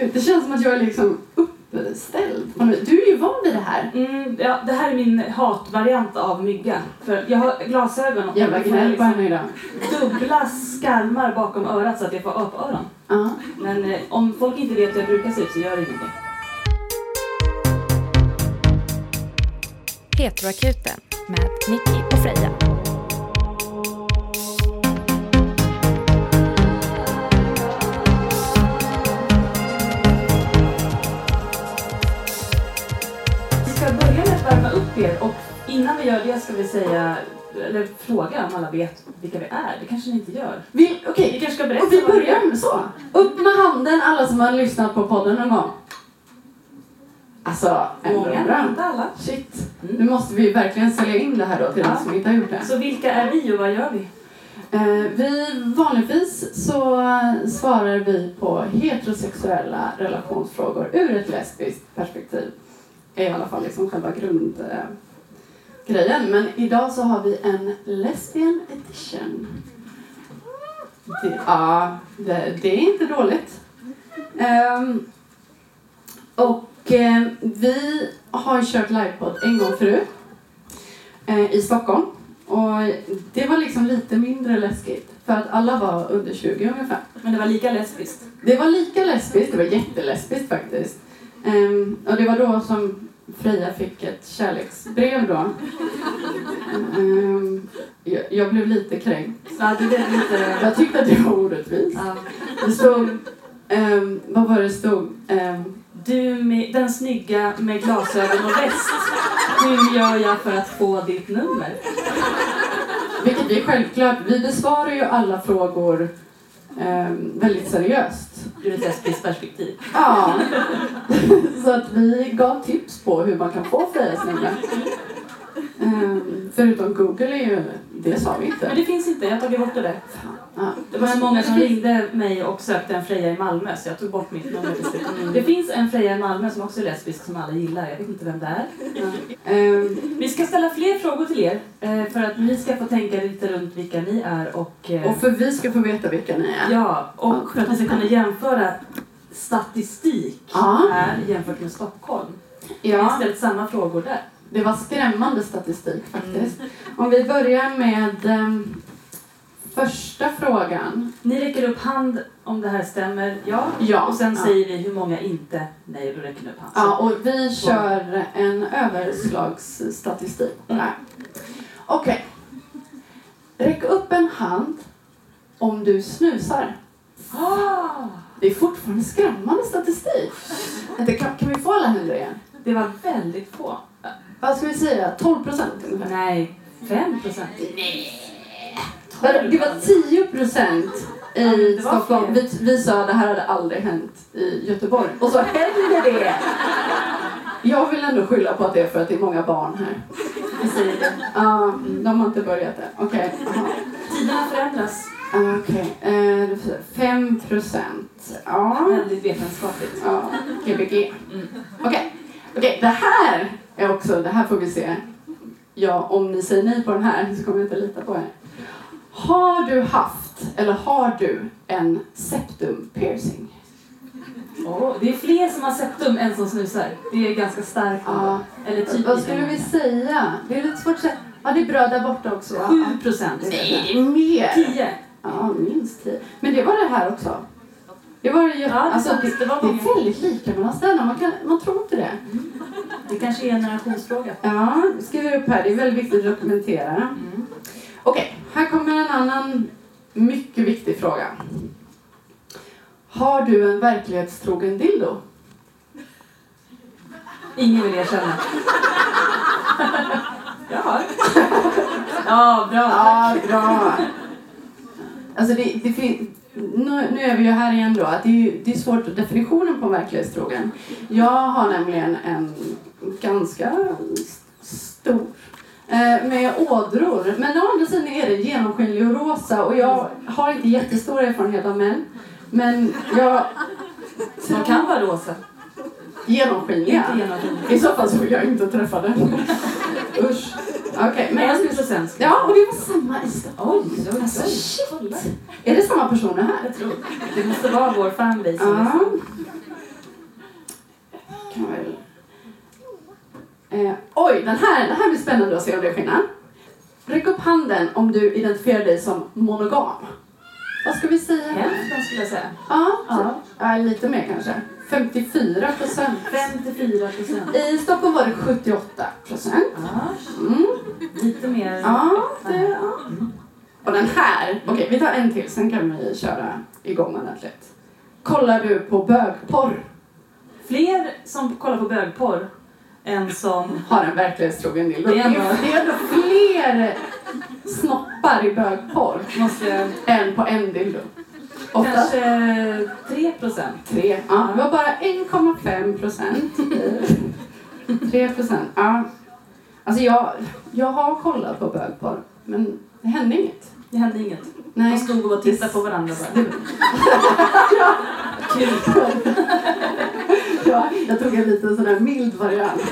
Gud, det känns som att jag är liksom uppställd. Du är ju van vid det här. Mm, ja, det här är min hatvariant av mygga. För jag har glasögon och Jävla jag får gnäll på liksom idag. dubbla skarmar bakom örat så att jag får apöron. Ja. Men eh, om folk inte vet hur jag brukar se ut så gör det ingenting. Heteroakuten med Nicky och Freja. Er och innan vi gör det ska vi säga, eller fråga om alla vet vilka vi är. Det kanske ni inte gör. Vi, okej, Vi kanske ska berätta och vi börjar med så. Upp med handen alla som har lyssnat på podden någon gång. Alltså, ändå Många, bra. inte alla. Shit. Mm. Nu måste vi verkligen sälja in det här då till Ja. de som inte har gjort det. Så vilka är vi och vad gör vi? Eh, vi, vanligtvis så eh, svarar vi på heterosexuella relationsfrågor ur ett lesbiskt perspektiv. Är i alla fall liksom själva grundgrejen. Grejen. Men idag så har vi en lesbian edition. Det, ja, det, det är inte dåligt. Ehm, och eh, vi har kört livepodd en gång förut eh, i Stockholm. Och det var liksom lite mindre läskigt. För att alla var under 20 ungefär. Men det var lika lesbiskt. Det var lika lesbiskt, det var jättelesbiskt faktiskt. Ehm, och det var då som Freja fick ett kärleksbrev då. Ehm, jag, jag blev lite kränkt. Ja, det blev lite... Jag tyckte att det var orättvist. Ja. Det stod, ehm, vad var det stod? Ehm, Du, med, den snygga med glasögon och väst. Hur gör jag för att få ditt nummer? vilket vi självklart, vi besvarar ju alla frågor ehm, väldigt seriöst. Ur ett lesbiskt perspektiv. Ja. Så att vi gav tips på hur man kan få Frejas nummer. Ehm, förutom Google är ju, det sa vi Men inte. det finns inte, jag har tagit bort det där. Ja. Det var så Men- många som ringde mig och sökte en Freja i Malmö så jag tog bort mitt nummer slut. Det finns en Freja i Malmö som också är lesbisk som alla gillar. Jag vet inte vem det är. Ja. Ehm, Vi ska ställa fler frågor till er eh, för att ni ska få tänka lite runt vilka ni är och, eh, och för vi ska få veta vilka ni är. ja, och för att vi ska kunna jämföra statistik Ja. här jämfört med Stockholm. Vi har Ja, ställt samma frågor där. Det var skrämmande statistik faktiskt. Om vi börjar med ehm, första frågan. Ni räcker upp hand om det här stämmer, ja. Ja. Och sen ja. säger vi hur många inte, nej, då räcker ni upp hand. Ja, Så, och vi kör en överslagsstatistik här. Okej. Räck upp en hand om du snusar. Ah, Det är fortfarande skrämmande statistik. Kan vi få alla händer igen? det var väldigt få. Vad ska vi säga? 12 procent ungefär? Nej, 5 procent. Det var 10 procent Ja, i var Stockholm. Vi, vi sa att det här hade aldrig hänt i Göteborg. Och så händer det! Jag vill ändå skylla på att det är för att det är många barn här. Ja, de har inte börjat än. Okej. jaha. Tiderna förändras. Okej. eh, 5 procent. Ja. Väldigt vetenskapligt. ja. Gbg. Mm. Okej. Okej, det här är också, det här får vi se. Ja, om ni säger nej på den här så kommer jag inte lita på er. Har du haft, eller har du, en septum piercing? Åh, det är fler som har septum än som snusar. Det är ganska starkt. Ja. Eller typ Vad skulle vi säga? Det är lite svårt att säga. Ja, det är bra där borta också. va? 7 procent. Nej, det är mer. 10. Ja, minst tio. Men det var det här också. Det var ju, Ja, alltså, det, det var det är väldigt lika mellan städerna. Man, kan, man tror inte det. Det kanske är en generationsfråga. Ja, skriver upp här. Det är väldigt viktigt att dokumentera. Mm. Okej, här kommer en annan mycket viktig fråga. Har du en verklighetstrogen dildo? Ingen vill erkänna. Jag har. Ja, bra. Ja, bra. Alltså det, det fin- nu, nu är vi ju här igen då, att det är, ju- det är svårt, definitionen på verklighetstrogen. Jag har nämligen en ganska stor eh, med ådror. Men å andra sidan är den genomskinlig och rosa och jag har inte jättestor erfarenhet av män. Men jag... De kan vara rosa. Genomskinliga? I så fall så vill jag inte träffa den. Usch. Okej, okay, men jag skulle så svensk. Ja, och det var samma i Stockholm. Oj, alltså, shit! Är det samma personer här? Jag tror det. Det måste vara vår fanbase. Ja. Liksom. Kan. Eh, oj, den här, den här blir spännande att se om det är skillnad. Räck upp handen om du identifierar dig som monogam. Vad ska vi säga? Hälften skulle jag säga. Ja, ja. lite mer kanske. 54 procent. 54 procent. I Stockholm var det 78 procent. Mm. lite mer. Ja, det, ja. Och den här, okej vi tar en till, sen kan vi köra igång ordentligt. Kollar du på bögporr? Fler som kollar på bögporr än som... Har en verklighetstrogen dildo. Det är ändå- är det är ändå fler snoppar i bögporr Måste än på en dildo. Oftast Kanske 3 procent. Ja, det var bara 1,5 procent. 3 procent. Ja. Alltså jag, jag har kollat på bögporr, men det hände inget. Det hände inget. De Nej. stod och tittade på varandra bara. Kul. Ja, jag tog en liten sån här mild variant.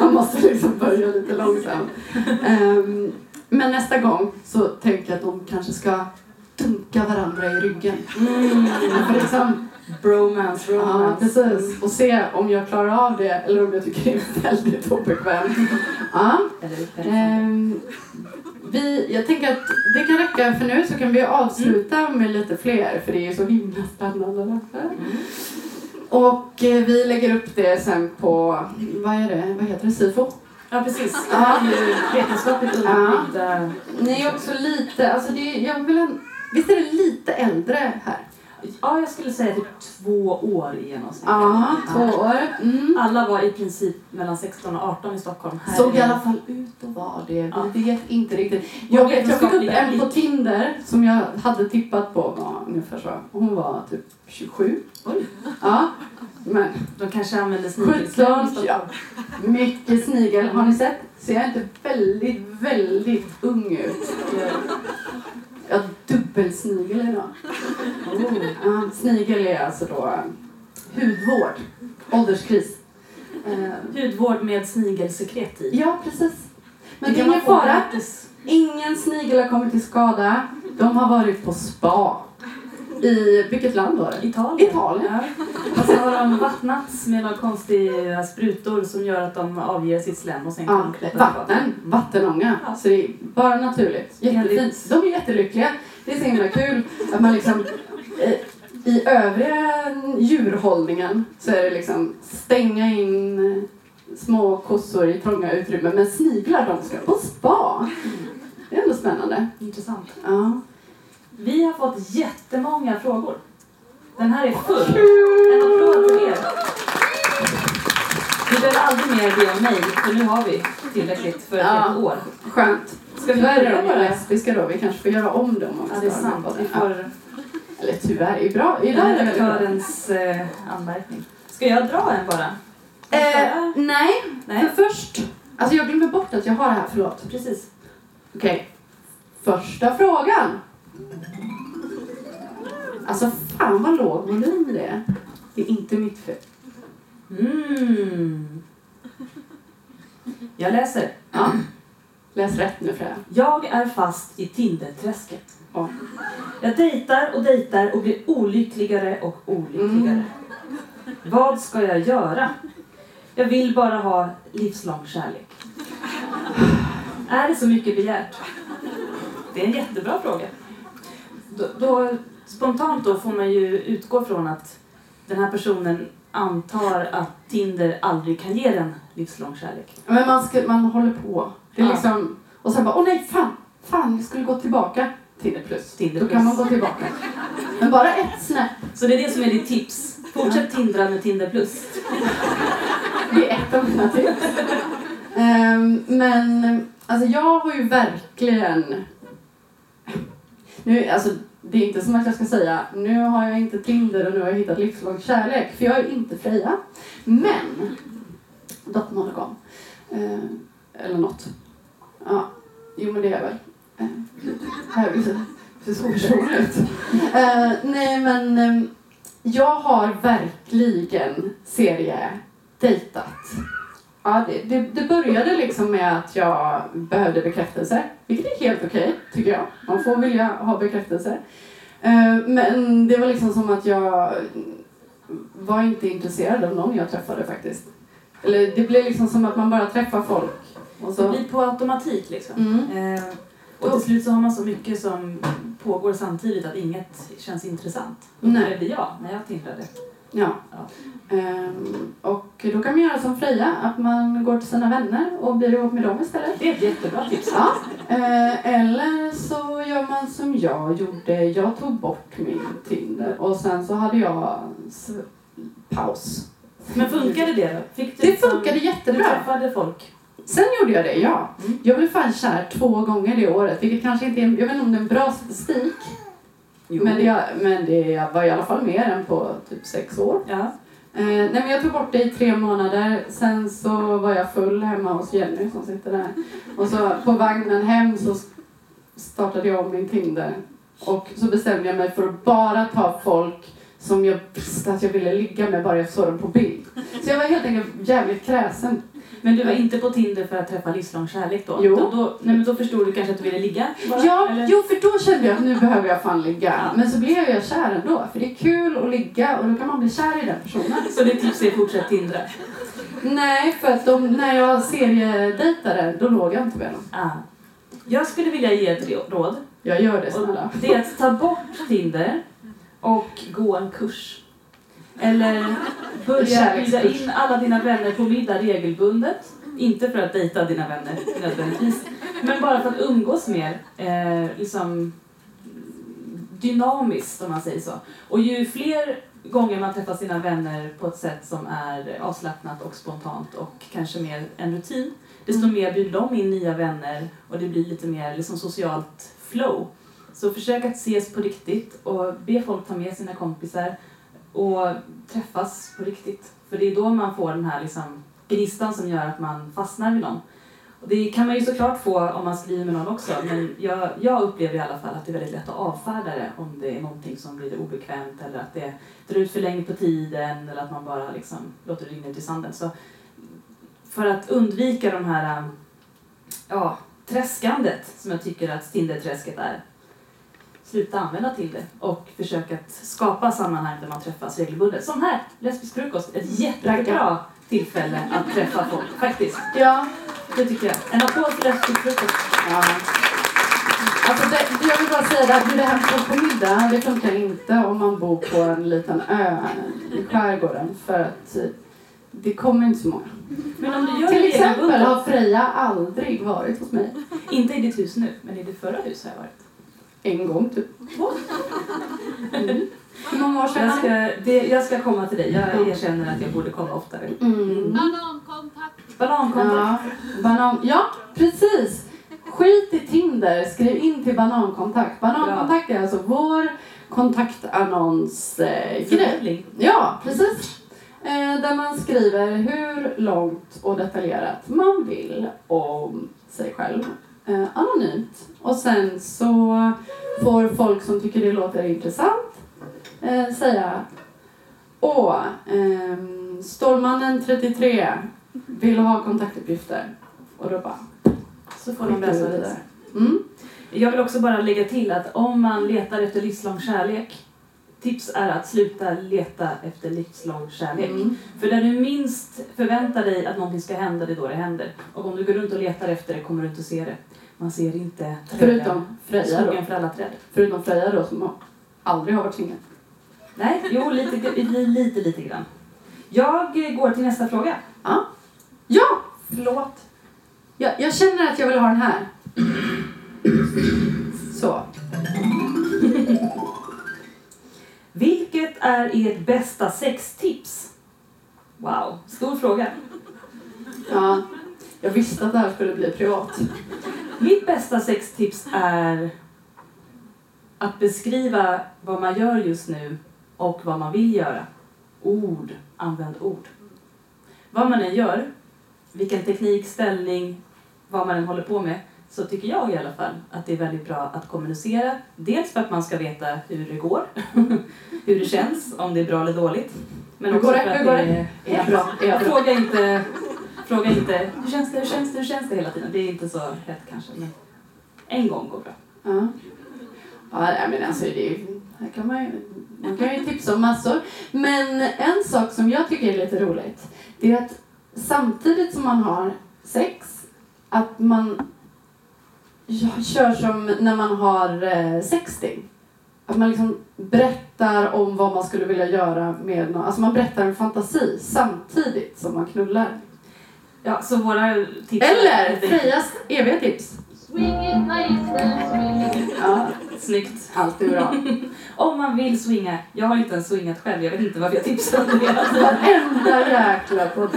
Man måste liksom börja lite långsamt. Ehm, men nästa gång så tänker jag att de kanske ska dunka varandra i ryggen. Mm. För liksom, Bromance, ja, romance. precis. Och se om jag klarar av det eller om jag tycker det är väldigt obekvämt. Ja. Ehm, vi, jag tänker att det kan räcka för nu så kan vi avsluta med lite fler för det är så himla spännande. Mm. Och eh, vi lägger upp det sen på, vad är det, vad heter det, SIFO? Ja, precis. Ju vetenskapligt underbyggda... Ni är också lite, alltså det, jag vill en, visst är det lite äldre här? Ja, jag skulle säga typ två år i genomsnitt. Ja, två år. Mm. Alla var i princip mellan 16 och 18 i Stockholm. Här Såg i alla fall ut att vara det. Vi Ja. vet inte riktigt. Jag, vet, jag fick upp en på. Tinder som jag hade tippat på var ungefär så. Hon var typ 27. Oj. Ja, men De kanske använder snigelslang i 17, Stockholm. ja. Mycket snigel. Har ni sett? Ser jag inte väldigt, väldigt ung ut? Jag har dubbelsnigel idag. Oh. Ja, snigel är alltså då eh, hudvård. Ålderskris. Eh, Hudvård med snigelsekret i. Ja, precis. Men det är ingen fara. Ingen snigel har kommit till skada. De har varit på spa. I vilket land var det? Italien. Italien. Ja. Och så har de vattnats med några konstiga sprutor som gör att de avger sitt slem och sen kan Ja, vatten, vattenånga. Ja. Så det är bara naturligt. Jättefint. De är jättelyckliga. Det är så himla kul att man liksom eh, i övriga djurhållningen så är det liksom stänga in eh, små kossor i trånga utrymmen men sniglar de ska på spa. Det är ändå spännande. Intressant. Ja. Vi har fått jättemånga frågor. Den här är full. En applåd för er. Vi behöver aldrig mer be om nej, för nu har vi tillräckligt för ett Ja. år. Skönt. Ska vi börja de ju bara? lesbiska då. Vi kanske får göra om dem om Ja, det är sant. med Vi får. Eller tyvärr, det är bra. Det är bra. redaktörens eh, anmärkning. Ska jag dra en bara? Eh, nej, Nej, för först. Alltså jag glömmer bort att jag har det här, förlåt. precis. Okej. Första frågan. Alltså fan vad låg volym det är. Det är inte mitt fel. Mm. Jag läser. Ja. Läs rätt nu Freja. Jag är fast i Tinderträsket. Ja. Jag dejtar och dejtar och blir olyckligare och olyckligare. Vad ska jag göra? Jag vill bara ha livslång kärlek. Är det så mycket begärt? Det är en jättebra fråga. Då, då, spontant då får man ju utgå från att den här personen antar att Tinder aldrig kan ge en livslång kärlek. Men man, ska, man håller på. Det är Ja. liksom, och sen bara, åh nej fan, fan jag skulle gå tillbaka. Tinder plus. Tinder Då plus. kan man gå tillbaka. Men bara ett snäpp. Så det är det som är ditt tips. Fortsätt tindra med Tinder plus. Det är ett av mina tips. Ehm, men alltså jag har ju verkligen... Nu, alltså, det är inte som att jag ska säga nu har jag inte Tinder och nu har jag hittat livslång kärlek. För jag är inte Freja. Men, dock monogam. Eh, eller något. Ja, jo men det är jag väl. Eh, här ser så personlig ut. Eh, nej men eh, jag har verkligen seriedejtat. Ja, det, det, det började liksom med att jag behövde bekräftelse, vilket är helt okej, tycker jag. Man får vilja ha bekräftelse. Eh, Men det var liksom som att jag var inte intresserad av någon jag träffade faktiskt. Eller det blir liksom som att man bara träffar folk. Och Det så, blir på automatik liksom. mm. Eh, och till slut så har man så mycket som pågår samtidigt att inget känns intressant. Nej. det blev jag när jag tindrade. Ja. Ja. Ehm, och då kan man göra som Freja, att man går till sina vänner och blir ihop med dem istället. Det är ett jättebra tips. Ja. Eh, eller så gör man som jag gjorde. Jag tog bort min Tinder och sen så hade jag paus. Men funkade det då? Fick du Det liksom- funkade Du jättebra. träffade folk? Sen gjorde jag det, ja. Mm. Jag blev fan kär två gånger det året, vilket kanske inte är, jag vet inte om det är en bra statistik. Jo. Men det, men det var i alla fall mer än på typ sex år. Ja. Eh, nej men jag tog bort det i tre månader, sen så var jag full hemma hos Jenny som sitter där. Och så på vagnen hem så startade jag om min Tinder. Och så bestämde jag mig för att bara ta folk som jag visste att jag ville ligga med bara jag såg dem på bild. Så jag var helt enkelt jävligt kräsen. Men du var inte på Tinder för att träffa livslång kärlek då? Jo. Då, då, nej, men då förstod du kanske att du ville ligga? Bara, Ja, eller? jo för då kände jag att nu behöver jag fan ligga. Ja. Men så blev jag kär ändå, för det är kul att ligga och då kan man bli kär i den personen. Så ditt tips är fortsätt tindra? Nej, för att de, när jag seriedejtade, då låg jag inte med dem. Ah. Jag skulle vilja ge ett råd. Jag gör det snälla. det är att ta bort Tinder och gå en kurs. Eller börja bjuda in alla dina vänner på middag regelbundet. Inte för att dejta dina vänner nödvändigtvis, men bara för att umgås mer eh, liksom, dynamiskt om man säger så. Och ju fler gånger man träffar sina vänner på ett sätt som är avslappnat och spontant och kanske mer en rutin, desto Mm. mer bjuder de in nya vänner och det blir lite mer liksom, socialt flow. Så försök att ses på riktigt och be folk ta med sina kompisar och träffas på riktigt. För det är då man får den här liksom, gnistan som gör att man fastnar vid någon. Och det kan man ju såklart få om man skriver med någon också, men jag, jag upplever i alla fall att det är väldigt lätt att avfärda det om det är någonting som blir obekvämt eller att det drar ut för länge på tiden eller att man bara liksom låter det rinna ut i sanden. Så för att undvika de här ja, träskandet som jag tycker att Tinder-träsket är, sluta använda Tinder och försök att skapa sammanhang där man träffas regelbundet. Som här, lesbisk frukost, ett jättebra tillfälle att träffa folk, faktiskt. Ja. Det tycker jag. En applåd för lesbisk frukost. ja. Alltså det, jag vill bara säga det, att bjuda hem folk på middag, det funkar inte om man bor på en liten ö i skärgården. För att eh, det kommer inte så många. Men om du gör Till det exempel har Freja aldrig varit hos mig. inte i ditt hus nu, men i ditt förra hus har jag varit. En gång typ. Mm. Hur många år sedan? Jag ska, det, jag ska komma till dig. Jag erkänner att jag borde komma oftare. Mm. Banankontakt. Banankontakt. Ja, banan... ja, precis. Skit i Tinder, skriv in till Banankontakt. Banankontakt är alltså vår kontaktannonsgrej. Eh, ja, precis. Eh, där man skriver hur långt och detaljerat man vill om sig själv. Eh, anonymt. Och sen så får folk som tycker det låter intressant eh, säga Åh, ehm, Stålmannen 33 vill ha kontaktuppgifter. Och då bara Så får de läsa vidare. Mm. Jag vill också bara lägga till att om man letar efter livslång kärlek, tips är att sluta leta efter livslång kärlek. Mm. För där du minst förväntar dig att någonting ska hända, det är då det händer. Och om du går runt och letar efter det kommer du inte se det. Man ser inte träden. Förutom Freja då. för alla träd. Förutom Freja då som aldrig har varit singel. Nej, jo, lite, lite, lite, lite grann. Jag går till nästa fråga. Ja! Förlåt. Jag, jag känner att jag vill ha den här. Vilket är ert bästa sextips? Wow, stor fråga. Ja. Jag visste att det här skulle bli privat. Mitt bästa sextips är att beskriva vad man gör just nu och vad man vill göra. Ord, använd ord. Vad man än gör, vilken teknik, ställning, vad man än håller på med, så tycker jag i alla fall att det är väldigt bra att kommunicera. Dels för att man ska veta hur det går, hur det känns, om det är bra eller dåligt. Men Hur också går det? för att Hur går det det? är, Är bra? Är? Fråga inte, fråga inte hur känns det, hur känns det, hur känns det hela tiden. Det är inte så lätt kanske, men en gång går bra. Ja. Ja, men alltså det är här kan man man kan ju tipsa om massor. Men en sak som jag tycker är lite roligt, det är att samtidigt som man har sex, att man ja, kör som när man har eh, sexting. Att man liksom berättar om vad man skulle vilja göra med någon. Alltså man berättar en fantasi samtidigt som man knullar. Ja, så våra tips... Eller Frejas eviga tips. Swing it nice and swing it. Ja, Snyggt. alltid bra. Om man vill swinga. Jag har inte ens swingat själv. Jag vet inte varför jag tipsar om det. Varenda jäkla podd.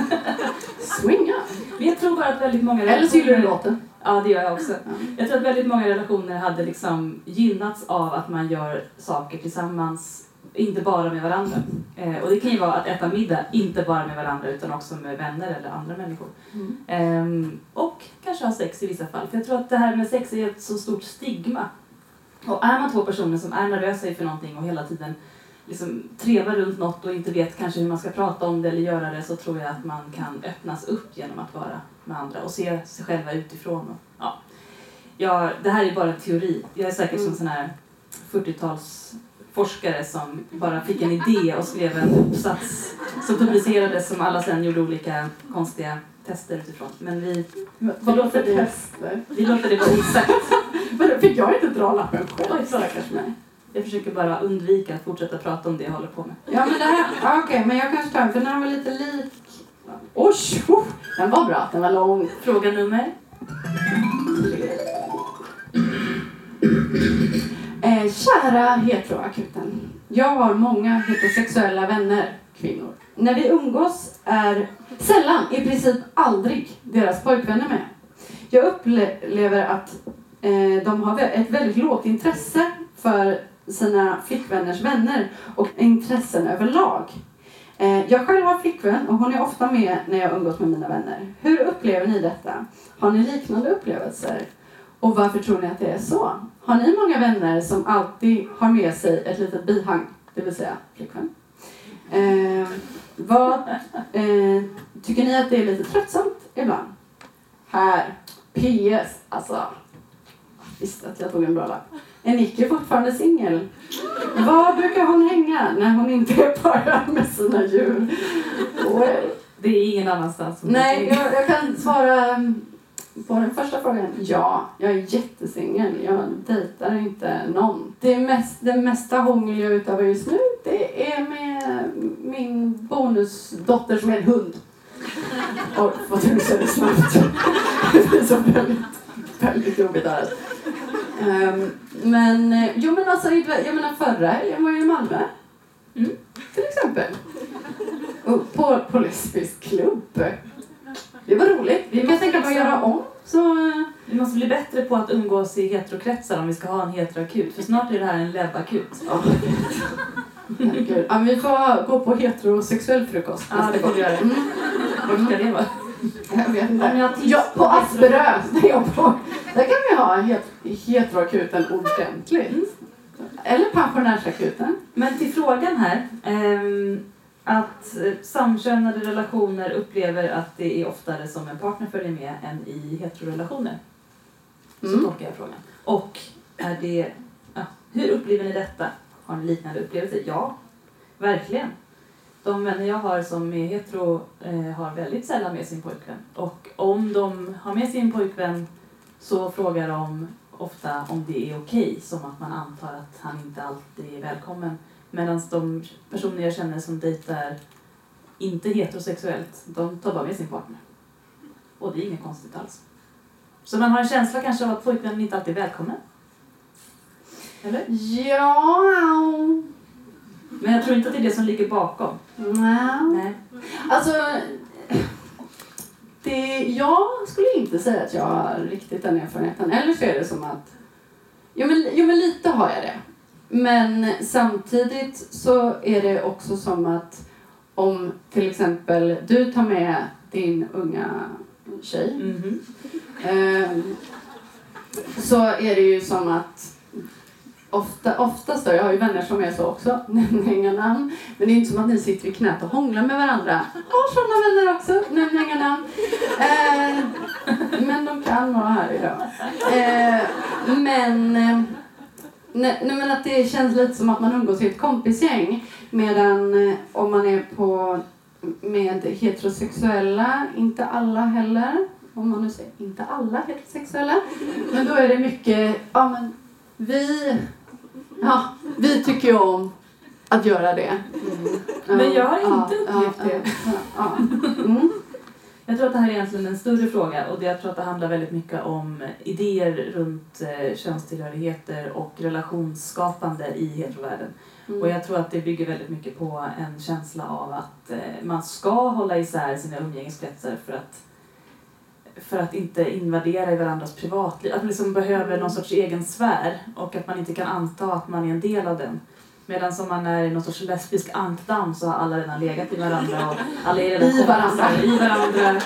Swinga. Men jag tror bara att väldigt många Eller så gillar du låten. Ja, det gör jag också. Ja. Jag tror att väldigt många relationer hade liksom gynnats av att man gör saker tillsammans, inte bara med varandra. Eh, och det kan ju vara att äta middag, inte bara med varandra utan också med vänner eller andra människor. Mm. Ehm, och kanske ha sex i vissa fall. För jag tror att det här med sex är ett så stort stigma. Och är man två personer som är nervösa inför någonting och hela tiden liksom trevar runt något och inte vet kanske hur man ska prata om det eller göra det så tror jag att man kan öppnas upp genom att vara med andra och se sig själva utifrån. Och, ja. Ja, det här är bara en teori. Jag är säkert som Mm. sån här 40-talsforskare som bara fick en idé och skrev en uppsats som publicerades som alla sen gjorde olika konstiga tester utifrån. Men vi, Vad låter det? tester? vi låter det vara osagt. Fick jag inte dra lappen själv? Stackars mig. Jag försöker bara undvika att fortsätta prata om det jag håller på med. Ja men det här, okej men jag kanske tar för den här var lite lik. Oj, oh, den var bra, den var lång. Fråga nummer? Eh, kära heteroakuten. Jag har många heterosexuella vänner, kvinnor. När vi umgås är sällan, i princip aldrig, deras pojkvänner med. Jag upplever att eh, de har ett väldigt lågt intresse för sina flickvänners vänner och intressen överlag. Eh, jag själv har flickvän och hon är ofta med när jag umgås med mina vänner. Hur upplever ni detta? Har ni liknande upplevelser? Och varför tror ni att det är så? Har ni många vänner som alltid har med sig ett litet bihang, det vill säga flickvän? Eh, vad, eh, tycker ni att det är lite tröttsamt ibland? Här, PS, alltså. Visst att jag tog en bra lapp. Är Nicky fortfarande singel? Var brukar hon hänga när hon inte är para med sina djur? Well. Det är ingen annanstans. Nej, är. jag, jag kan svara mm, på den första frågan. Ja, jag är jättesingel. Jag dejtar inte någon. Det, mest, det mesta hångel jag utövar just nu, det är med min bonusdotter som är en hund. Och vad du säger snabbt. Det blir så väldigt, väldigt jobbigt här. Um, men, eh, jo men alltså, jag menar förra helgen var jag i Malmö. Mm. Till exempel. Och på, på lesbisk klubb. Det var roligt. Vi kan tänka på att göra om. Så, eh, Vi måste bli bättre på att umgås i heterokretsar om vi ska ha en heteroakut. För snart är det här en ja. Herregud. Ja, vi får gå på heterosexuell frukost Ja, nästa det får gång. vi göra. Mm. Ska det vara? Jag vet inte. tips Ja, på Asperö. Där, jag bor. där kan vi ha het- heteroakuten ordentligt. Eller pensionärsakuten. Men till frågan här. ehm, att eh, samkönade relationer upplever att det är oftare som en partner följer med än i heterorelationer. Så Mm. tolkar jag frågan. Och är det, ja, hur upplever ni detta? Har ni liknande upplevelser? Ja, verkligen. De vänner jag har som är hetero eh, har väldigt sällan med sin pojkvän. Och om de har med sin pojkvän så frågar de ofta om det är okej, som att man antar att han inte alltid är välkommen. Medan de personer jag känner som dejtar inte heterosexuellt, de tar bara med sin partner. Och det är inget konstigt alls. Så man har en känsla kanske av att pojkvännen inte alltid är välkommen. Eller? Ja. Men jag tror inte att det är det som ligger bakom. Nej. Nej. Alltså, det, jag skulle inte säga att jag har riktigt den erfarenheten. Eller så är det som att, jo men, jo men lite har jag det. Men samtidigt så är det också som att om till exempel du tar med din unga tjej Mhm. Ehm, så är det ju som att ofta, oftast då, jag har ju vänner som är så också, nämner inga namn, men det är inte som att ni sitter i knät och hånglar med varandra. Har sådana vänner också, nämner inga namn. Eh, men de kan vara här idag. Eh, men, eh, nej, nej, men att det känns lite som att man umgås i ett kompisgäng medan eh, om man är på med heterosexuella, inte alla heller, om man nu säger inte alla heterosexuella, men då är det mycket, ja men vi, ja, vi tycker ju om att göra det. Ja, Men jag har inte ja, upplevt ja, det. Ja. Mm. Jag tror att det här är egentligen en större fråga och jag tror att det handlar väldigt mycket om idéer runt eh, könstillhörigheter och relationsskapande i heterovärlden. Mm. Och jag tror att det bygger väldigt mycket på en känsla av att eh, man ska hålla isär sina umgängeskretsar för att, för att inte invadera i varandras privatliv. Att man liksom behöver någon sorts egen sfär och att man inte kan anta att man är en del av den. Medan om man är i någon sorts lesbisk ankdamm så har alla redan legat i varandra och alla är redan I varandra. I varandra.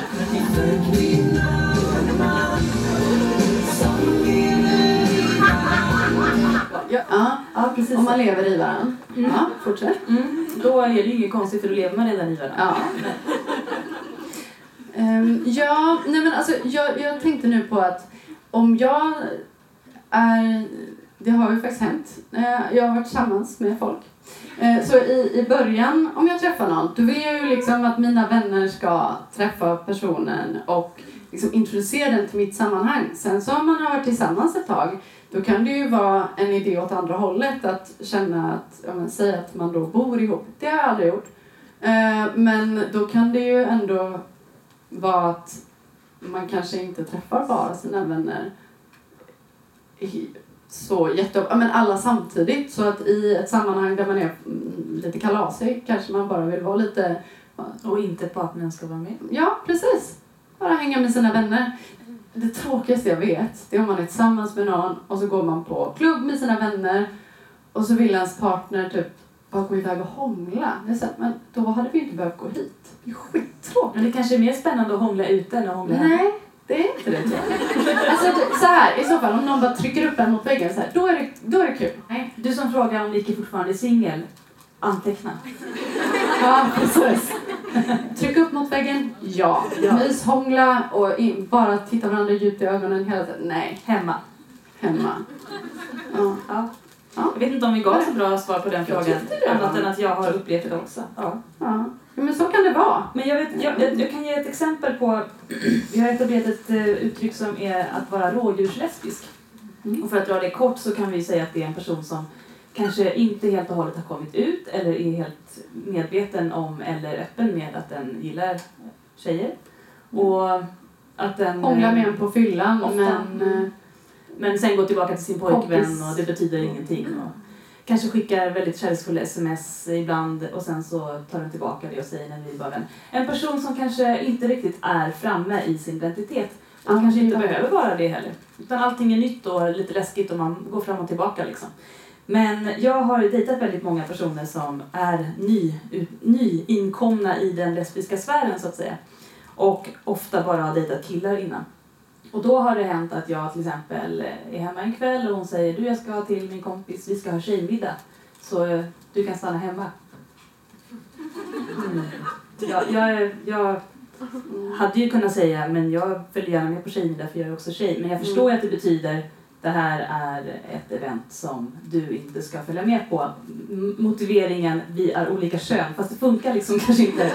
Ja, ja, Ja, precis. om man lever i varandra. Mm. Ja, fortsätt. Mm, då är det ju inget konstigt för då lever man redan i varandra. Ja. Um, ja, nej men alltså jag, jag tänkte nu på att om jag är, det har ju faktiskt hänt, Uh, jag har varit tillsammans med folk. Uh, så i, i början, om jag träffar någon, då vill jag ju liksom att mina vänner ska träffa personen och liksom introducera den till mitt sammanhang. Sen så om man har varit tillsammans ett tag, då kan det ju vara en idé åt andra hållet att känna att, ja men säg att man då bor ihop. Det har jag aldrig gjort. Uh, Men då kan det ju ändå vara att man kanske inte träffar bara sina vänner så jätte... ja, men alla samtidigt. Så att i ett sammanhang där man är mm, lite kalasig kanske man bara vill vara lite... Och inte partnern ska vara med. Ja, precis. Bara hänga med sina vänner. Det tråkigaste jag vet, det är om man är tillsammans med någon och så går man på klubb med sina vänner och så vill ens partner typ bara gå iväg och hångla. Så här, men då hade vi inte behövt gå hit. Det är skittråkigt. Men det kanske är mer spännande att hångla ute än att hångla. Nej, det är inte det tror jag. Alltså så här, i så fall om någon bara trycker upp en mot väggen så här, då är det, då är det kul. Nej. Du som frågar om Nicky fortfarande är singel, anteckna. Ja, precis. Tryck upp mot väggen, ja. Ja. Myshångla och in, bara titta varandra djupt i ögonen hela tiden. Nej, Hemma. hemma. Ja. Ja. Ja. Jag vet inte om vi gav så bra svar på den frågan. Annat än att jag har upplevt det också. Ja. Ja. men så kan det vara. Men jag, vet, jag, jag, jag kan ge ett exempel på... Vi har etablerat ett eh, uttryck som är att vara rådjurslesbisk. Mm. Och för att dra det kort så kan vi säga att det är en person som kanske inte helt och hållet har kommit ut eller är helt medveten om eller öppen med att den gillar tjejer. Och att den... Hångla eh, med en på fyllan, Ofta. men... Men sen går tillbaka till sin pojkvän Kompis. och det betyder ingenting. Och kanske skickar väldigt kärleksfulla sms ibland och sen så tar den tillbaka det och säger när vi bara vän. En person som kanske inte riktigt är framme i sin identitet. Och kanske inte behöver vara det heller. Utan allting är nytt och lite läskigt och man går fram och tillbaka liksom. Men jag har dejtat väldigt många personer som är ny, nyinkomna i den lesbiska sfären så att säga. Och ofta bara har dejtat killar innan. Och då har det hänt att jag till exempel är hemma en kväll och hon säger du jag ska till min kompis, vi ska ha tjejmiddag. Så eh, du kan stanna hemma. Mm. Jag, jag, jag hade ju kunnat säga men jag följer gärna med på tjejmiddag för jag är också tjej. Men jag förstår ju att det betyder det här är ett event som du inte ska följa med på. Motiveringen, vi är olika kön. Fast det funkar liksom kanske inte.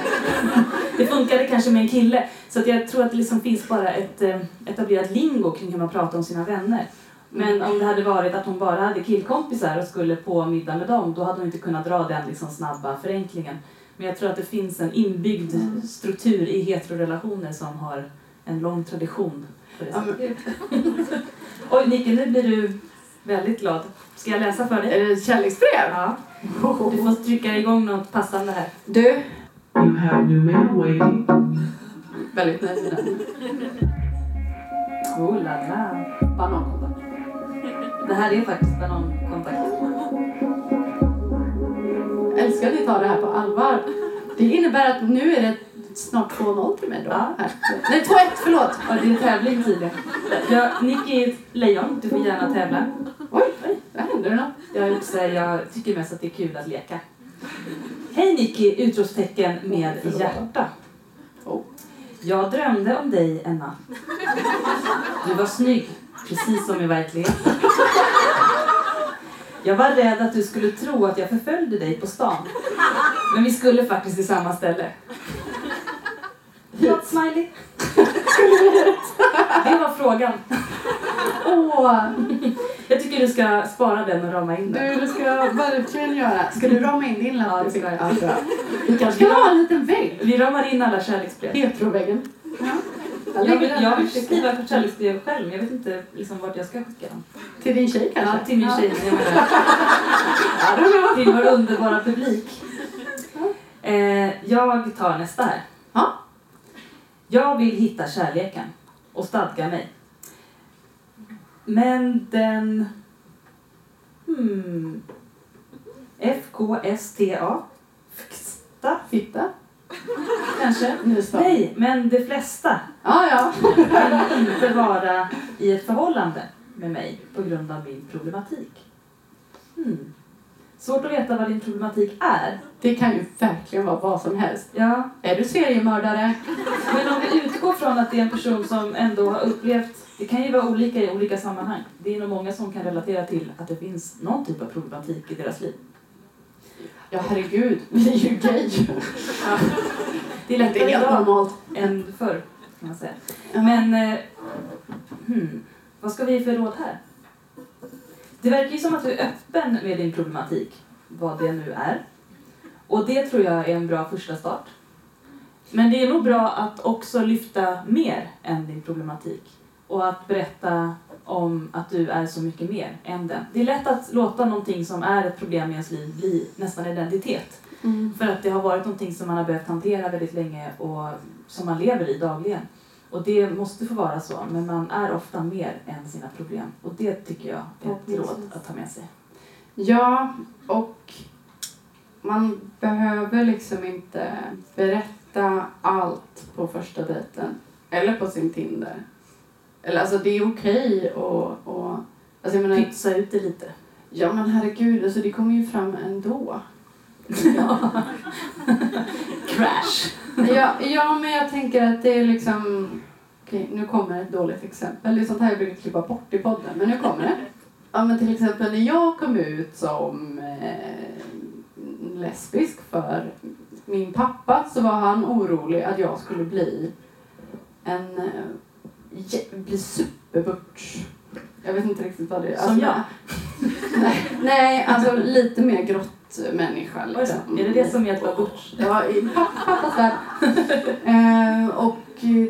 Det funkade kanske med en kille. Så att jag tror att det liksom finns bara ett eh, etablerat lingo kring hur man pratar om sina vänner. Men om det hade varit att hon bara hade killkompisar och skulle på middag med dem, då hade hon inte kunnat dra den liksom snabba förenklingen. Men jag tror att det finns en inbyggd struktur i heterorelationer som har en lång tradition. På det sättet. Oj, Nicke, nu blir du väldigt glad. Ska jag läsa för dig? är det ett kärleksbrev? Ja. Du får trycka igång något passande här. Du, You have new mail waiting. väldigt nöjd med den. Oh la la. Banankontakt. Det här är faktiskt banankontakt. Älskar att ni tar det här på allvar. Det innebär att nu är det snart 2-0 till mig då. Ja. Nej, 2-1, förlåt. Ja, det är typ. tydligen. Ja, Nicky är ett lejon. Du får gärna tävla. Oj, oj, där händer något. Jag, också, jag tycker mest att det är kul att leka. Hej Nicky! Utropstecken med hjärta. Oh. Jag drömde om dig en natt. Du var snygg, precis som i verkligheten. Jag var rädd att du skulle tro att jag förföljde dig på stan. Men vi skulle faktiskt till samma ställe. Förlåt, Smiley. Det var frågan. Åh, Jag tycker du ska spara den och rama in den. du, det ska jag verkligen göra. Ska du rama in din lapp? Ja, det ska jag. Ja. Vi kanske ska ha en liten vägg. Vi ramar in alla kärleksbrev. Heteroväggen. Ja. Jag vill, jag vill skriva ett kärleksbrev själv, jag vet inte liksom, vart jag ska skicka dem. Till din tjej kanske? Ja, till min tjej, Ja, till vår underbara publik. Eh, jag tar nästa här. Ja. Jag vill hitta kärleken och stadga mig. Men den... Hmm. FKSTA? Fitta. kanske? Nej, men de flesta Ja, ja. kan inte vara i ett förhållande med mig på grund av min problematik. Hmm. Svårt att veta vad din problematik är. Det kan ju verkligen vara vad som helst. Ja, Är du seriemördare? men om vi utgår från att det är en person som ändå har upplevt, det kan ju vara olika i olika sammanhang. Det är nog många som kan relatera till att det finns någon typ av problematik i deras liv. Ja, herregud. Vi är ju gay. Det är Det lättare är helt idag normalt. än förr, kan man säga. Ja. Men, eh, hmm, vad ska vi ge för råd här? Det verkar ju som att du är öppen med din problematik, vad det nu är. Och det tror jag är en bra första start. Men det är nog bra att också lyfta mer än din problematik. Och att berätta om att du är så mycket mer än den. Det är lätt att låta någonting som är ett problem i ens liv bli nästan identitet. Mm. För att det har varit någonting som man har behövt hantera väldigt länge och som man lever i dagligen. Och det måste få vara så, men man är ofta mer än sina problem. Och det tycker jag är ett råd att ta med sig. Ja, och man behöver liksom inte berätta allt på första dejten. Eller på sin Tinder. Eller alltså det är okej och, och alltså jag menar, Pytsa ut det lite. ja men herregud, alltså det kommer ju fram ändå. Crash! Ja, ja, men jag tänker att det är liksom... Okej, nu kommer ett dåligt exempel. Det är sånt här jag brukar klippa bort i podden, men nu kommer det. Ja, men till exempel när jag kom ut som eh, lesbisk för min pappa så var han orolig att jag skulle bli en... Eh, bli superbutch. Jag vet inte riktigt vad det är. Som jag? nej, nej, alltså lite mer grottmänniska. Liksom. Är det det som är att vara butch? Ja, i papp- pappas värld. och eh,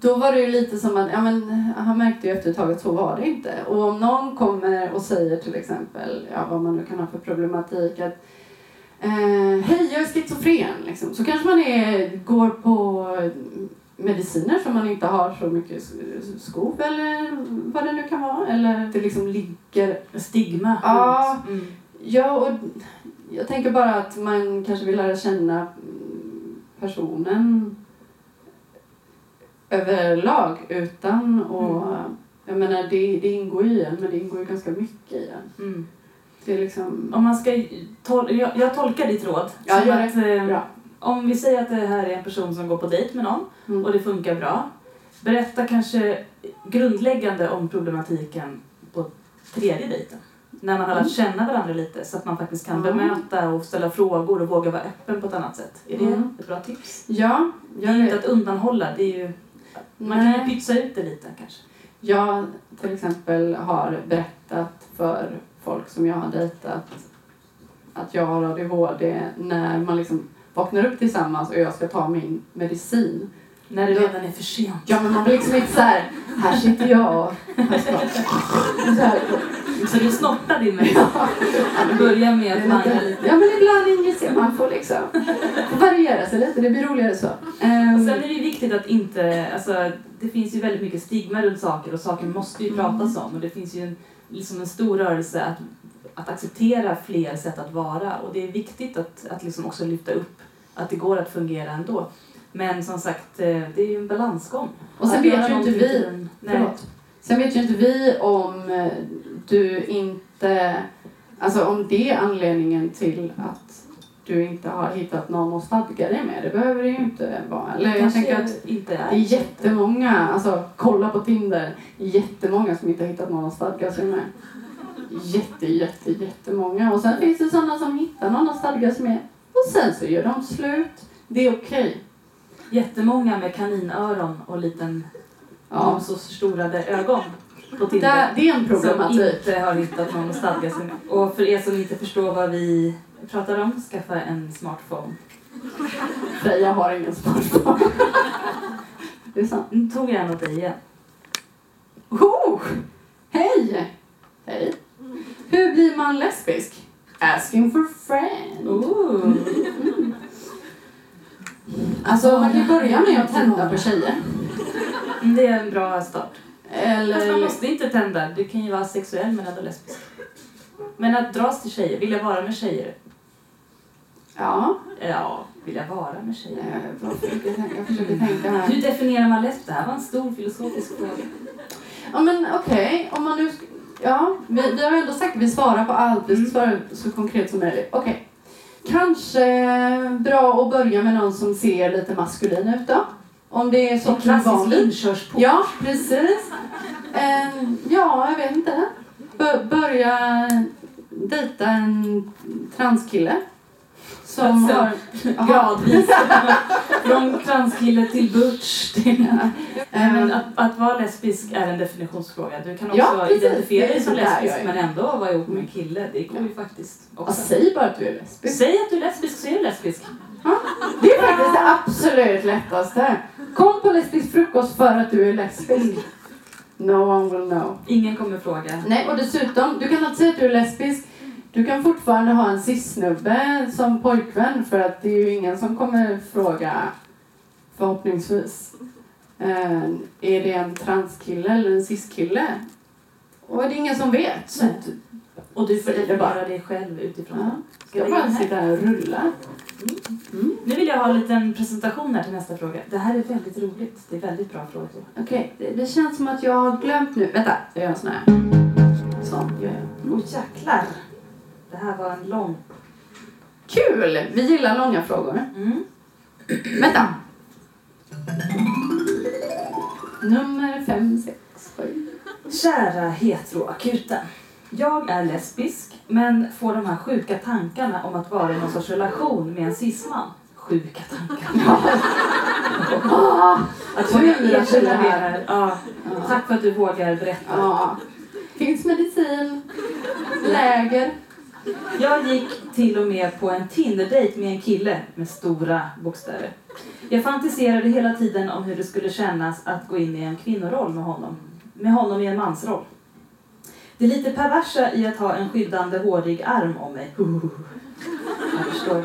då var det ju lite som att, ja men han märkte ju efter ett tag att så var det inte. Och om någon kommer och säger till exempel, ja vad man nu kan ha för problematik, att eh, hej jag är schizofren, liksom. så kanske man är, går på mediciner som man inte har så mycket skov eller vad det nu kan vara. Eller det liksom ligger Stigma. Ja. Mm. Ja, och jag tänker bara att man kanske vill lära känna personen överlag utan och Mm. jag menar det, det ingår i en men det ingår ju ganska mycket i en. Mm. Liksom, Om man ska tol- jag, jag tolkar ditt råd Ja, som att eh, om vi säger att det här är en person som går på dejt med någon mm. och det funkar bra. Berätta kanske grundläggande om problematiken på tredje dejten. När man har lärt känna varandra lite så att man faktiskt kan Mm. bemöta och ställa frågor och våga vara öppen på ett annat sätt. Är det Mm. ett bra tips? Ja, Det är inte att undanhålla, det är ju, man kan ju Nej. pytsa ut det lite kanske. Jag till exempel har berättat för folk som jag har dejtat att jag har ADHD när man liksom vaknar upp tillsammans och jag ska ta min medicin. När det Då- redan är för sent. Ja men man blir liksom inte så här, här sitter jag och så Så du snortar din medicin. Du börjar med att man är lite... Ja men ibland injicerar man får liksom variera sig lite, det blir roligare så. Och Ehm, sen är det ju viktigt att inte, alltså det finns ju väldigt mycket stigma runt saker och saker måste ju Mm. pratas om och det finns ju en, liksom en stor rörelse att, att acceptera fler sätt att vara och det är viktigt att, att liksom också lyfta upp att det går att fungera ändå. Men som sagt, eh, det är ju en balansgång. och sen Att vet ju inte vi en-. Sen vet ju inte vi om eh, du inte... Alltså om det är anledningen till att du inte har hittat någon att stadga dig med. Det behöver det ju inte vara. Eller jag tänker att inte är. det är jättemånga, alltså kolla på Tinder, jättemånga som inte har hittat någon att stadga sig med. Jätte, jätte, jättemånga. Och sen finns det sådana som hittar någon att stadga sig med. Och sen så gör de slut. Det är okej. Jättemånga med kaninöron och liten Ja. så förstorade ögon Tinder. Det är en som problematik. inte har hittat någon att stadga sig med. Och för er som inte förstår vad vi pratar om, skaffa en smartphone. Freja har ingen smartphone. Det är sant. Nu tog jag en åt dig igen. Oh! Hej! Hej. Hur blir man lesbisk? Asking for friend. Ooh. Alltså man kan ju börja med att tända på tjejer. Det är en bra start. Fast man Eller... måste inte tända. Du kan ju vara sexuell men ändå lesbisk. Men att dras till tjejer, vilja vara med tjejer. Ja. Ja, vilja vara med tjejer. eh, försöker jag tänka- Jag försöker tänka här. Hur definierar man lesb? Det här var en stor filosofisk fråga. Ja men okej, om man nu... Ja, vi, vi har ändå sagt att vi svarar på allt. Vi ska svara så konkret som möjligt. Okej. Kanske bra att börja med någon som ser lite maskulin ut då. Om det är så klassisk inkörsport. Ja, precis. Eh, ja, jag vet inte. Bör, börja dejta en transkille. Som Alltså, har... Gradvis. Från transkille till butch till... Nej, men att, att vara lesbisk är en definitionsfråga. Du kan också Ja, identifiera dig som lesbisk men ändå vara ihop med en kille. Det går ju faktiskt Ja, också. säg bara att du är lesbisk. Säg att du är lesbisk så är du lesbisk. Det är faktiskt det absolut lättaste. Kom på lesbisk frukost för att du är lesbisk. No one will know. Ingen kommer fråga. Nej, och dessutom, du kan alltid säga att du är lesbisk. Du kan fortfarande ha en cis-snubbe som pojkvän för att det är ju ingen som kommer fråga, förhoppningsvis, eh, är det en transkille eller en cis-kille? Och det är ingen som vet. Och du får definiera dig själv utifrån Ja. Ska jag bara sitta här och rulla. Nu vill jag ha en liten presentation här till nästa fråga. Det här är väldigt roligt. Det är väldigt bra frågor. Okej, det, det känns som att jag har glömt nu. Vänta, jag gör en sån här. Sån gör jag. Åh jäklar! Det här var en lång... Kul! Vi gillar långa frågor. Mm. Vänta. Nummer fem, sex, sju. Kära heteroakuten. Jag är lesbisk men får de här sjuka tankarna om att vara i någon sorts relation med en cisman. Sjuka tankar. Ah, Att erkänna det här. Ja. Tack för att du vågar berätta. ja. Finns medicin, läger. Jag gick till och med på en Tinder-dejt med en kille med stora bokstäver. Jag fantiserade hela tiden om hur det skulle kännas att gå in i en kvinnoroll med honom. Med honom i en mansroll. Det lite perversa i att ha en skyddande hårig arm om mig. Jag förstår.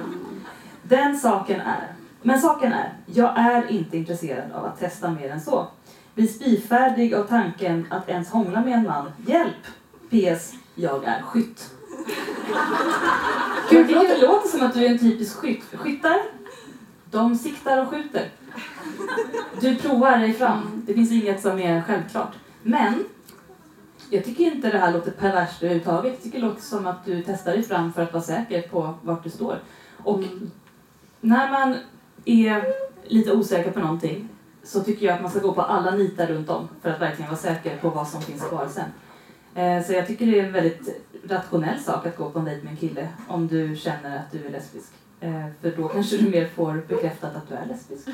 Den saken är. Men saken är, jag är inte intresserad av att testa mer än så. Bli spyfärdig av tanken att ens hångla med en man. Hjälp! PS. Jag är skytt. Tycker det låter som att du är en typisk skytt. Skyttar, de siktar och skjuter. Du provar dig fram. Det finns inget som är självklart. Men jag tycker inte det här låter perverst överhuvudtaget. Jag tycker det låter som att du testar dig fram för att vara säker på vart du står. Och Mm. när man är lite osäker på någonting så tycker jag att man ska gå på alla nitar runt om för att verkligen vara säker på vad som finns kvar sen. Eh, Så jag tycker det är en väldigt rationell sak att gå på en dejt med en kille om du känner att du är lesbisk. Eh, För då kanske du mer får bekräftat att du är lesbisk.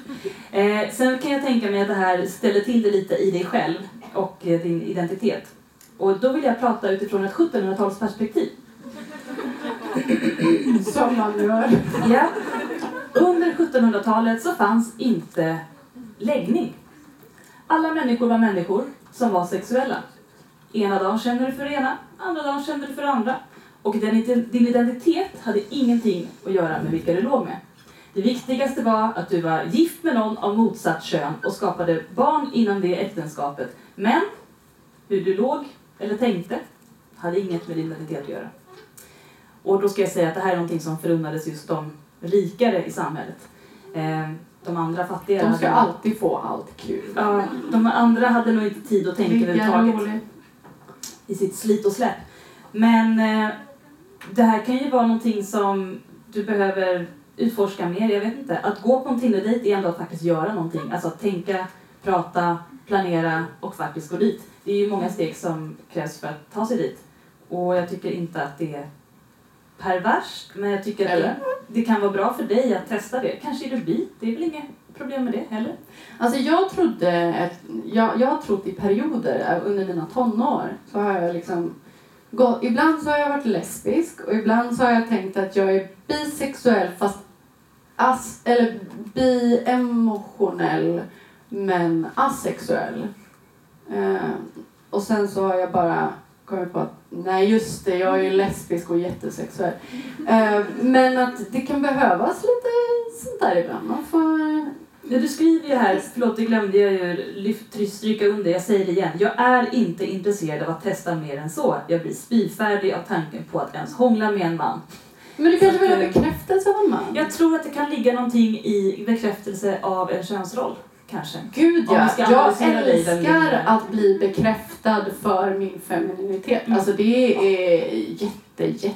Eh, Sen kan jag tänka mig att det här ställer till det lite i dig själv och eh, din identitet. Och då vill jag prata utifrån ett 1700-talsperspektiv. Som man gör. Ja. Under 1700-talet så fanns inte läggning. Alla människor var människor som var sexuella. Ena dagen kände du för det ena, andra dagen kände du för det andra. Och din, identitet hade ingenting att göra med vilka du låg med. Det viktigaste var att du var gift med någon av motsatt kön och skapade barn inom det äktenskapet. Men hur du låg eller tänkte hade inget med din identitet att göra. Och då ska jag säga att det här är någonting som förunnades just de rikare i samhället. Eh, De andra fattigare De ska hade- alltid få allt kul. Ja, de andra hade nog inte tid att tänka överhuvudtaget. I sitt slit och släpp. Men eh, det här kan ju vara någonting som du behöver utforska mer. Jag vet inte. Att gå på en Tinder-dejt är ändå att faktiskt göra någonting. Alltså att tänka, prata, planera och faktiskt gå dit. Det är ju många steg som krävs för att ta sig dit. Och jag tycker inte att det perverst, men jag tycker att det, det kan vara bra för dig att testa det. Kanske är du bi, det är väl inget problem med det heller? Alltså jag trodde, att, jag, jag har trott i perioder eh, under mina tonår så har jag liksom gått, ibland så har jag varit lesbisk och ibland så har jag tänkt att jag är bisexuell fast as, eller biemotionell, men asexuell. Eh, och sen så har jag bara kommit på att nej just det, jag är ju lesbisk och jättesexuell. Eh, men att det kan behövas lite sånt där ibland. Man får Ja, du skriver ju här, förlåt det glömde jag ju lyft, stryka under, jag säger det igen. Jag är inte intresserad av att testa mer än så. Jag blir spyfärdig av tanken på att ens hångla med en man. Men du kanske vill ha eh, bekräftelse av en man? Jag tror att det kan ligga någonting i bekräftelse av en könsroll, kanske. Gud ja, jag älskar att bli bekräftad för min femininitet. Mm. Alltså det är jätte, jättegött.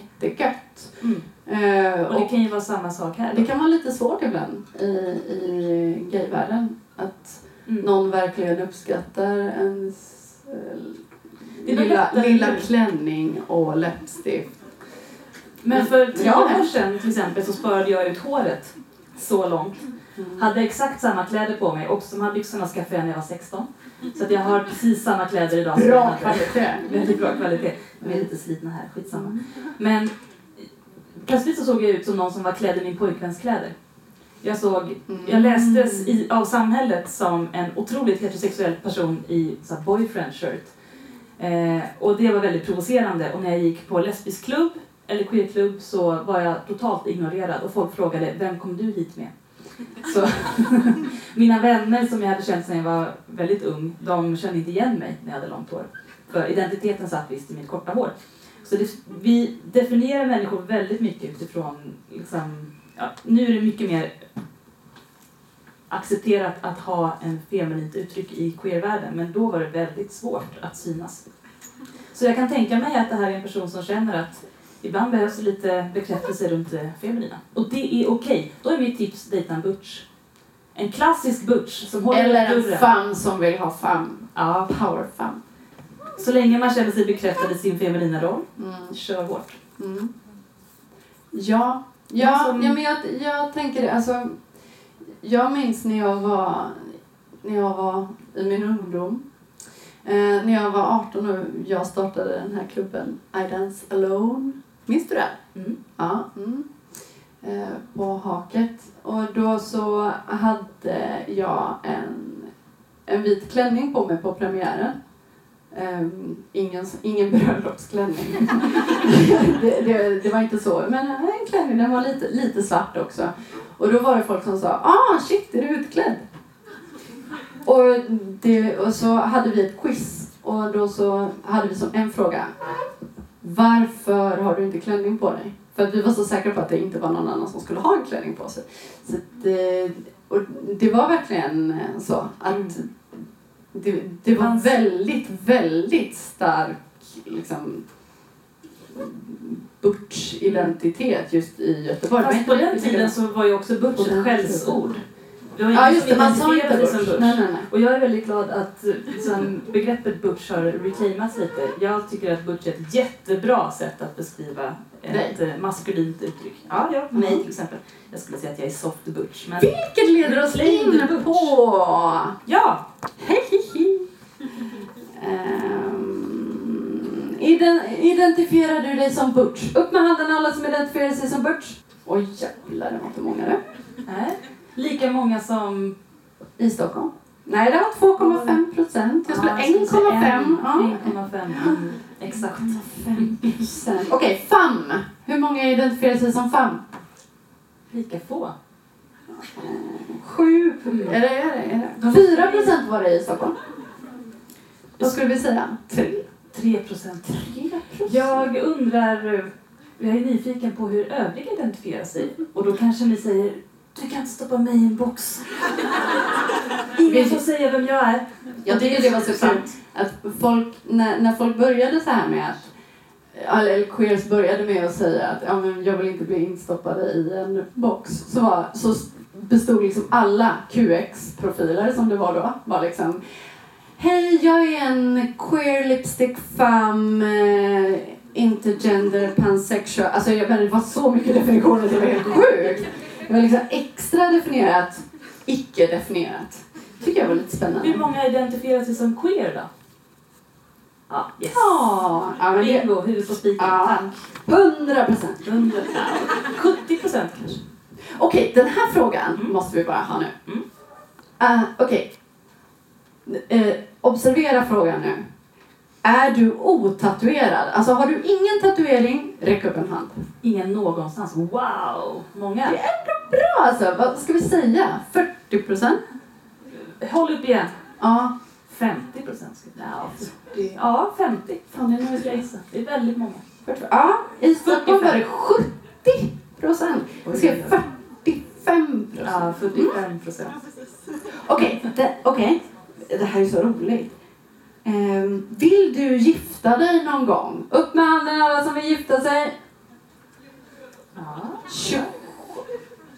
Mm. Eh, Och det kan ju vara samma sak här. det kan vara lite svårt ibland i, i gayvärlden att Mm. någon verkligen uppskattar ens eh, lilla, lilla klänning och läppstift. Men för tio Ja. år sedan till exempel så sparade jag ut håret så långt. Hade exakt samma kläder på mig och de här byxorna skaffade jag när jag var 16. Så att jag har precis samma kläder idag som jag Bra hade. kvalitet. Väldigt bra kvalitet. De är lite slitna här, skitsamma. Men plötsligt så såg jag ut som någon som var klädd i min pojkväns kläder. Jag såg, jag lästes i, av samhället som en otroligt heterosexuell person i så boyfriend shirt. Eh, och det var väldigt provocerande och när jag gick på lesbisk klubb eller queerklubb så var jag totalt ignorerad och folk frågade vem kom du hit med? Så mina vänner som jag hade känt sedan jag var väldigt ung, de kände inte igen mig när jag hade långt hår. För identiteten satt visst i mitt korta hår. Så det, vi definierar människor väldigt mycket utifrån, liksom, ja, nu är det mycket mer accepterat att ha en feminint uttryck i queervärlden, men då var det väldigt svårt att synas. Så jag kan tänka mig att det här är en person som känner att ibland behövs det lite bekräftelse runt det feminina. Och det är okej. Då är mitt tips dejta en butch. En klassisk butch som håller Eller en fam som vill ha fam. Ja, Power fam. Så länge man känner sig bekräftad i sin feminina roll, Mm. kör hårt. Mm. Ja, ja, som- ja men jag, jag tänker det. Alltså, jag minns när jag var, när jag var i min ungdom. Eh, när jag var 18 och jag startade den här klubben I Dance Alone. Minns du det? Mm. Ja. Mm. Eh, på Haket. Och då så hade jag en, en vit klänning på mig på premiären. Um, ingen, ingen bröllopsklänning. det, det, det var inte så. Men eh, en klänning, den var lite, lite svart också. Och då var det folk som sa ah shit, är du utklädd? Och, det, och så hade vi ett quiz och då så hade vi som en fråga. Varför har du inte klänning på dig? För att vi var så säkra på att det inte var någon annan som skulle ha en klänning på sig. Så det, och det var verkligen så att det, det var väldigt, väldigt stark liksom butch-identitet just i Göteborg. Fast på den tiden så var ju också butch ett skällsord. Det var Ja just det, man sa inte sig butch. som Nej, nej, nej. Och jag är väldigt glad att liksom, begreppet butch har reclaimats lite. Jag tycker att butch är ett jättebra sätt att beskriva ett eh, maskulint uttryck. Ja, ja, mig Mm. till exempel. Jag skulle säga att jag är soft butch. Men Vilket leder oss in butch. på... ja, iden- identifierar du dig som butch? Upp med handen alla som identifierar sig som butch. Oj jävlar, det var inte många det. nej. Lika många som... I Stockholm? Nej, det var 2,5 procent. Jag skulle Ja, jag skulle säga 1,5. Ja. 1,5. Mm, exakt. 5 procent. Okej, FAM. Hur många identifierar sig som FAM? Lika få. Sju. Mm. Är det, är det? 4 procent var det i Stockholm. Vad skulle vi säga? Tre. 3 procent. 3 procent. Jag undrar, eh, jag är nyfiken på hur övriga identifierar sig. Och då kanske ni säger, du kan inte stoppa mig i en box. Ingen får säga vem jag är. Jag tycker det var så kul sant. att folk, när, när folk började så här med att eller queers började med att säga att ja, men jag vill inte bli instoppade i en box. Så, var, så bestod liksom alla QX-profiler som det var då, var liksom Hej, jag är en queer lipstick femme. intergender, pansexual. Alltså jag menar, det var så mycket definitioner så det var helt sjukt. Det var liksom extra definierat, icke-definierat. Tycker jag var lite Hur spännande. många identifierar sig som queer då? Ja, yes. Ja, ja men det... Bingo, huvud på spiken. Ja. Tack. 100 procent. 100, ja, 70 procent kanske. Okej, den här frågan Mm. måste vi bara ha nu. Mm. Uh, Okej. Eh, observera frågan nu. Är du otatuerad? Alltså har du ingen tatuering, räck upp en hand. Ingen någonstans. Wow! Många. Det är ändå bra alltså. Vad ska vi säga? 40 procent? Håll upp igen. Ja. 50 procent. Ja, 40. Ja, 50. Fan, det är nog Jag ska gissa. Det är väldigt många. Ja, i Stockholm 45. var det 70 procent. Jag skrev 45 procent. Ja, 45 procent. Okej, det, okej. det här är så roligt. Ehm, vill du gifta dig någon gång? Upp med handen alla som vill gifta sig. Ja. 20,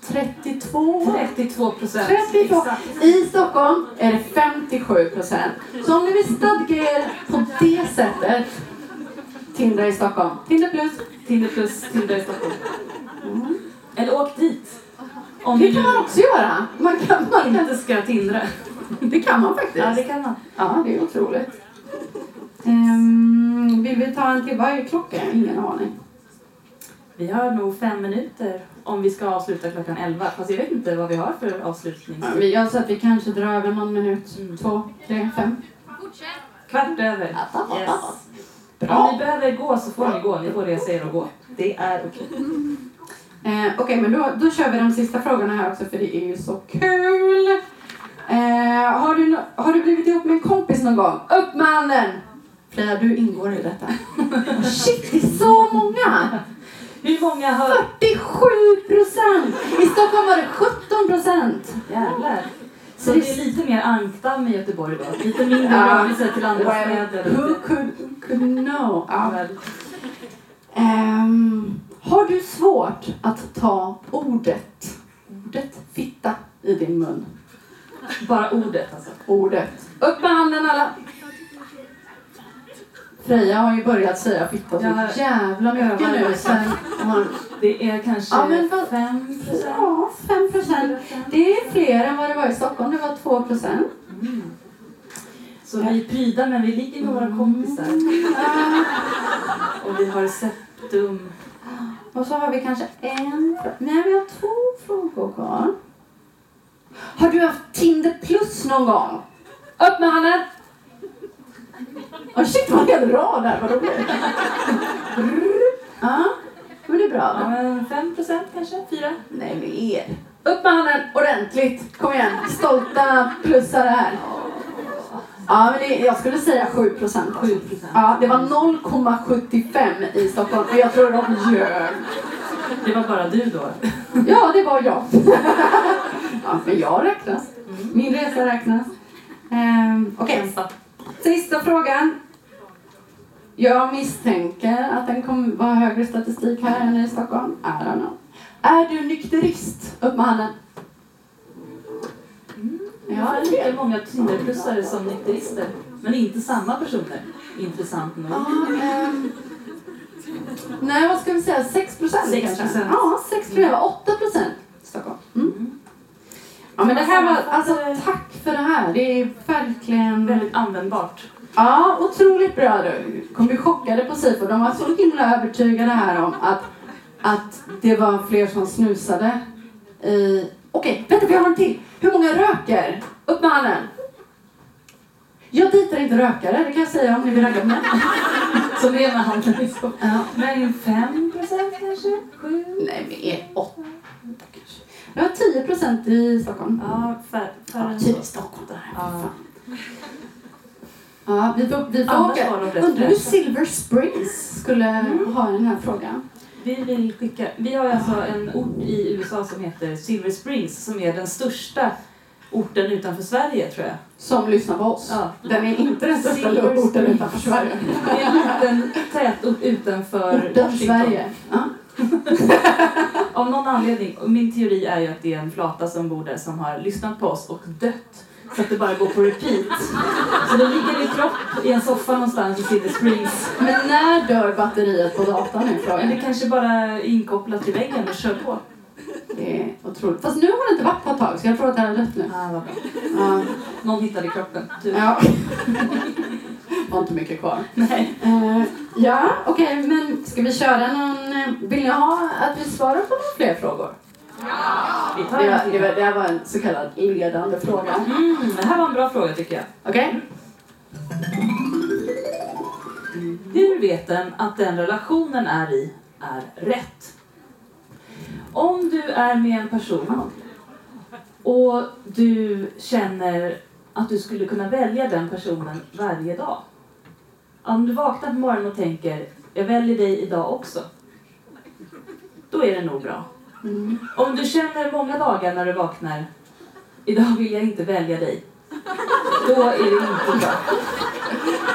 32. 32 procent. 32. I Stockholm är det 57 procent. Så om ni vill stadga er på det sättet, Tinder i Stockholm. Tinder plus. Tinder plus Tinder i Stockholm. Eller åk dit. Om Det kan man också göra. Man kan, man kan, inte ska tindra. det kan man faktiskt. Ja, det kan man. Ja, det är otroligt. Ehm, vill vi ta en till? Vad är klockan? Ingen aning. Vi har nog fem minuter om vi ska avsluta klockan 11. Fast jag vet inte vad vi har för avslutning. Ja, vi gör så att vi kanske drar över någon minut. Mm. Två, tre, fem. Kvart över. Yes. Om Bra. ni behöver gå så får ni gå. Ni får resa er och gå. Det är okej. Eh, Okej, men då, då kör vi de sista frågorna här också för det är ju så kul. Eh, har, du, no- har du blivit ihop med en kompis någon gång? Upp med handen! Freja, du ingår i detta. Shit, det är så många! Hur många har... 47 procent! I Stockholm var det 17 procent. Jävlar. Så det- är lite mer ankdamm i Göteborg då. Lite mindre rörelse till andra städer. Who could, could know? Ja. Ehm, har du svårt att ta ordet, ordet fitta i din mun? Bara ordet alltså. Ordet. Upp med handen alla! Freja har ju börjat säga fitta så jävla mycket nu sen hon... Det är kanske Ja, men vad- 5 procent. Ja, 5 procent. Det är fler än vad det var i Stockholm. Det var 2 procent. Mm. Så vi är pryda men vi ligger med våra kompisar. Och vi har septum. Och så har vi kanske en... Nej, vi har två frågor kvar. Har du haft Tinder plus någon gång? Upp med handen! Oh, shit, vad hel rad där. Vad roligt. Ja, men det är bra. Ja, men 5 procent kanske? 4? Nej, mer. Upp med handen ordentligt. Kom igen. Stolta plussare här. Ja, men det, jag skulle säga 7 procent. 7 procent. Ja, det var 0,75 i Stockholm och jag tror de ljög. Det var bara du då? Ja, det var jag. Ja, men jag räknas. Min resa räknas. Ehm, Okej, Kämpa. sista frågan. Jag misstänker att den kommer vara högre statistik här än i Stockholm. I don't know. Är du nykterist? Upp med handen. Jag har lika många Tinderplussare som nykterister. Men inte samma personer. Intressant nog. Ja, ehm, nej, vad ska vi säga? 6 procent 6%. kanske? Ja, 6 tror jag. var 8 procent. Mm. Ja, men det här var, alltså tack för det här. Det är verkligen... Väldigt användbart. Ja, otroligt bra du. Kom bli chockade på SIFO. De var så himla övertygade här om att, att det var fler som snusade. i... Okej, vänta vi har en till. Hur många röker? Upp med handen. Jag dejtar inte rökare, det kan jag säga om ni vill ragga på mig. Så det är med handen. Ja. Men 5 procent kanske? 7? Nej, är åtta Vi har 10 procent i Stockholm. Ja, fär, färre Ja, typ Stockholm. Där. Ja. Ja, vi får, vi får åka. Undrar hur. Silver Springs skulle ha den här frågan. Vi vill skicka... Vi har alltså en ort i USA som heter Silver Springs som är den största orten utanför Sverige tror jag. Som lyssnar på oss. Ja. Den är inte den största Silver orten Springs. utanför Sverige. Det är en liten tätort utanför Orten. Sverige. Ja. Av någon anledning, och min teori är ju att det är en flata som bor där som har lyssnat på oss och dött så att det bara går på repeat. Så då ligger din kropp i en soffa någonstans i Silver Springs. Men när dör batteriet på datorn Men det kanske bara är inkopplat till väggen och kör på. Det är otroligt. Fast nu har det inte varit på ett tag så jag tror att det är dött nu. Ah, vad bra. Ja. Någon hittade kroppen. Du. ja. Var inte mycket kvar. Nej. Eh, ja, okej, men ska vi köra någon... eh, Vill ni ha att vi svarar på några fler frågor? Tar Det, var, det, var, det här var en så kallad ledande fråga. Mm, det här var en bra fråga tycker jag. Okej? Hur vet den att den relationen är i är rätt? Om du är med en person och du känner att du skulle kunna välja den personen varje dag. Om du vaknar på morgonen och tänker jag väljer dig idag också. Då är det nog bra. Mm. Om du känner många dagar när du vaknar idag vill jag inte välja dig. Då är det inte bra.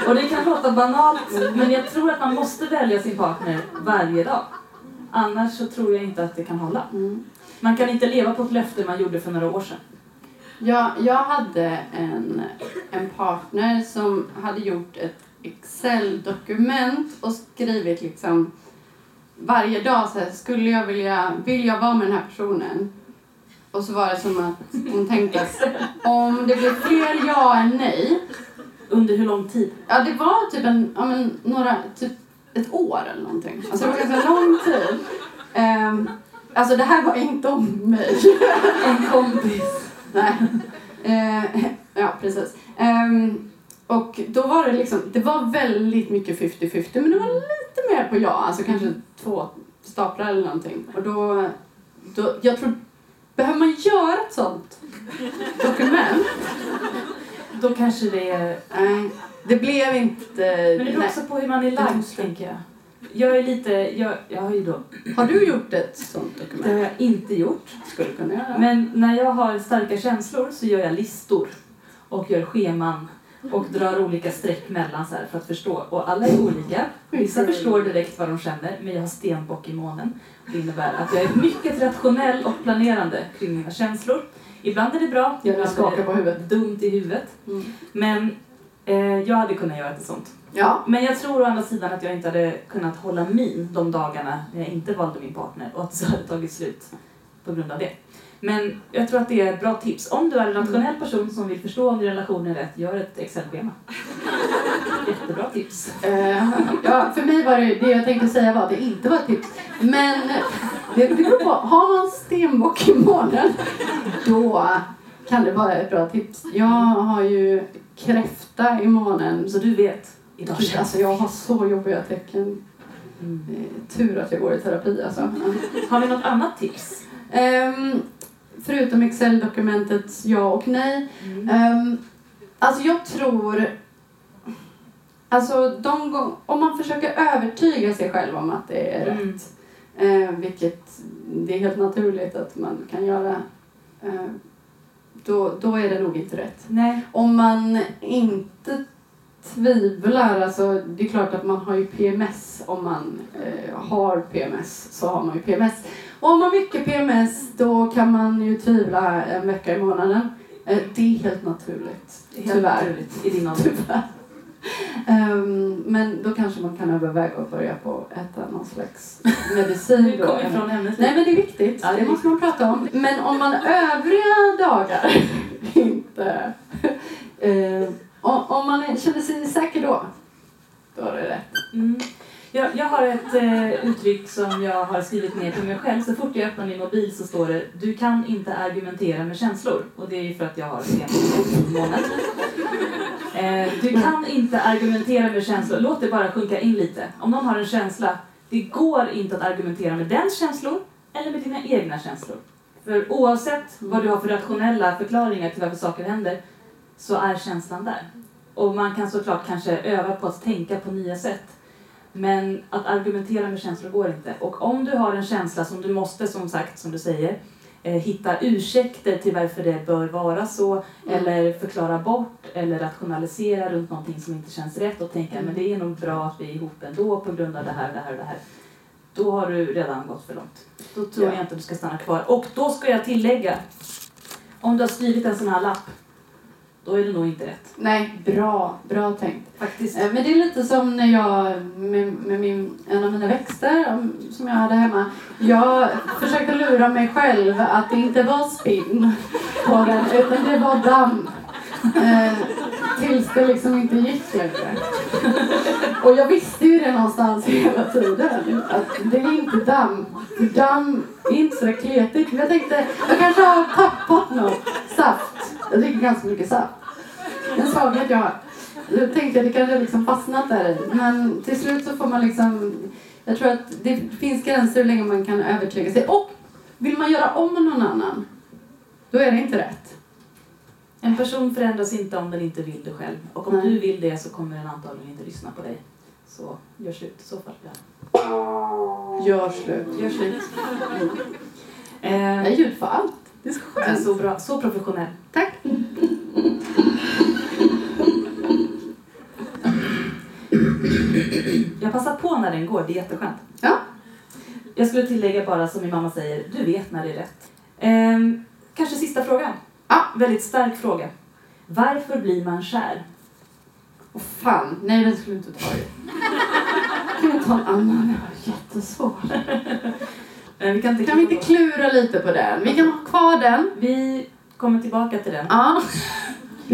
Och det kan låta banalt, men jag tror att man måste välja sin partner varje dag. Annars så tror jag inte att det kan hålla. Mm. Man kan inte leva på ett löfte man gjorde för några år sedan. Jag, jag hade en, en partner som hade gjort ett Excel-dokument och skrivit liksom varje dag så här, skulle jag vilja, vill jag vara med den här personen? Och så var det som att hon tänkte att om det blir fler ja än nej, Under hur lång tid? ja det var typ en, ja men några, typ ett år eller någonting. Alltså det var ganska lång tid. Ehm, alltså det här var inte om mig. En kompis. Nej. Eh, ja, precis. Ehm, och då var det liksom, det var väldigt mycket 50-50 men det var lite mer på ja, alltså kanske två staplar eller någonting. Och då, då jag tror, behöver man göra ett sånt dokument? Då kanske det är... Nej, det blev inte... Men det beror också på hur man är lagd, tänker jag. Jag är lite... Jag, jag har ju då... Har du gjort ett sånt Det dokument? har jag inte gjort. Skulle kunna göra. Men när jag har starka känslor så gör jag listor och gör scheman och drar olika streck mellan så för att förstå. Och alla är olika. Vissa förstår direkt vad de känner, men jag har stenbock i månen. Det innebär att jag är mycket rationell och planerande kring mina känslor. Ibland är det bra, Jag ibland är på det dumt i huvudet. Mm. Men eh, jag hade kunnat göra ett sånt. Ja. Men jag tror å andra sidan att jag inte hade kunnat hålla min de dagarna när jag inte valde min partner och att det hade tagit slut på grund av det. Men jag tror att det är ett bra tips. Om du är en rationell person som vill förstå om din relation är rätt, gör ett Excel-schema. Jättebra tips. Eh, ja, för mig var det, det jag tänkte säga var att det inte var ett tips. Men det, det beror på. Har man stenbock i månen då kan det vara ett bra tips. Jag har ju kräfta i månen. Så du vet, idag Gud, Alltså jag har så jobbiga tecken. mm. Eh, tur att jag går i terapi alltså. Har vi något annat tips? Ehm, förutom Excel-dokumentets ja och nej. Um, alltså jag tror... Alltså de om man försöker övertyga sig själv om att det är Mm. rätt, eh, vilket det är helt naturligt att man kan göra, eh, då, då är det nog inte rätt. Nej. Om man inte tvivlar, alltså det är klart att man har ju PMS om man eh, har PMS så har man ju PMS. Om man har mycket PMS då kan man ju tvivla en vecka i månaden. Eh, det är helt naturligt. Helt Tyvärr. naturligt I din ålder. Ehm, men då kanske man kan överväga att börja på att äta någon slags medicin. Nu då. kom vi från ämnet. Nej men det är viktigt, Ja, det det måste man prata om. Men om man övriga dagar inte... eh, om, man känner sig säker då, då är det rätt. Mm. Jag, jag har ett eh, uttryck som jag har skrivit ner till mig själv. Så fort jag öppnar min mobil så står det Du kan inte argumentera med känslor. Och det är ju för att jag har en i. Eh, du kan inte argumentera med känslor. Låt det bara sjunka in lite. Om någon har en känsla, det går inte att argumentera med den känslor eller med dina egna känslor. För oavsett vad du har för rationella förklaringar till varför saker händer så är känslan där. Och man kan såklart kanske öva på att tänka på nya sätt. Men att argumentera med känslor går inte. Och om du har en känsla som du måste, som sagt, som du säger, eh, hitta ursäkter till varför det bör vara så, Mm. eller förklara bort, eller rationalisera runt någonting som inte känns rätt och tänka Mm. men det är nog bra att vi är ihop ändå på grund av det här, det här och det här. Då har du redan gått för långt. Då tror Ja. jag inte du ska stanna kvar. Och då ska jag tillägga, om du har skrivit en sån här lapp då är det nog inte rätt. Nej, bra, bra tänkt. Faktiskt. Eh, Men det är lite som när jag med, med min, en av mina växter som jag hade hemma. Jag försökte lura mig själv att det inte var spinn på den utan det var damm. Eh, tills det liksom inte gick längre. Och jag visste ju det någonstans hela tiden. Att det är inte damm. Damm är inte så kletigt. Men jag tänkte, jag kanske har tappat något. Saft. Jag dricker ganska mycket saft. En svaghet jag har. Jag tänkte att det kanske liksom fastnat där. Men till slut så får man liksom... Jag tror att det finns gränser hur länge man kan övertyga sig. Och vill man göra om någon annan, då är det inte rätt. En person förändras inte om den inte vill det själv. Och om Nej. du vill det så kommer den antagligen inte lyssna på dig. Så gör slut i så fall. Ja. Gör slut. Gör slut. Jag Eh, är ljud för allt. Det är så skönt. så bra. Så professionell. Tack. Jag passar på när den går, det är jätteskönt. Ja. Jag skulle tillägga bara som min mamma säger, du vet när det är rätt. Ehm, kanske sista frågan. Ja. Väldigt stark fråga. Varför blir man kär? Åh fan, nej den skulle du inte ta i. Kan vi ta en annan? Det var jättesvårt. Vi kan inte Kan vi inte klura lite på den? Vi kan ha kvar den. Vi kommer tillbaka till den. Ja.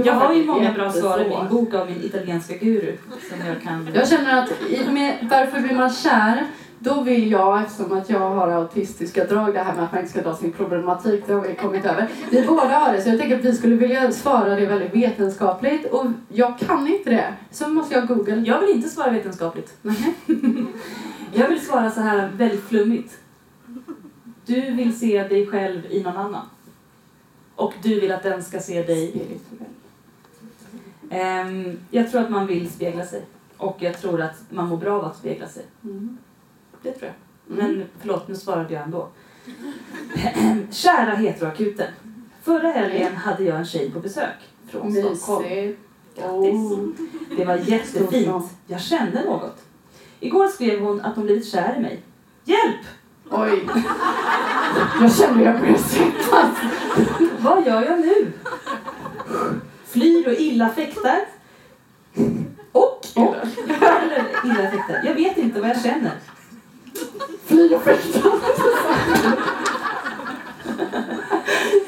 Jag har ju många bra svar i min bok av min italienska guru. Som jag kan... Jag känner att i, med, varför blir man kär? Då vill jag, eftersom att jag har autistiska drag, det här med att man inte ska dra sin problematik, det har vi kommit över. Vi båda har det, så jag tänker att vi skulle vilja svara det väldigt vetenskapligt och jag kan inte det. Så måste jag googla. Jag vill inte svara vetenskapligt. Nej. Jag vill svara så här väldigt flummigt. Du vill se dig själv i någon annan. Och du vill att den ska se dig. Ehm, jag tror att man vill spegla sig. Och jag tror att man mår bra av att spegla sig. Mm. Det tror jag. Mm. Men förlåt, nu svarade jag ändå. Kära heteroakuten. Förra helgen hade jag en tjej på besök från Stockholm. Mysigt. Grattis. Oh. Det var jättefint. Jag kände något. Igår skrev hon att hon blivit kär i mig. Hjälp! Oj. Jag känner jag börjar svettas. Vad gör jag nu? Flyr och illa fäktar. Och, och eller illa fäktar. Jag vet inte vad jag känner. Fly och fäkta.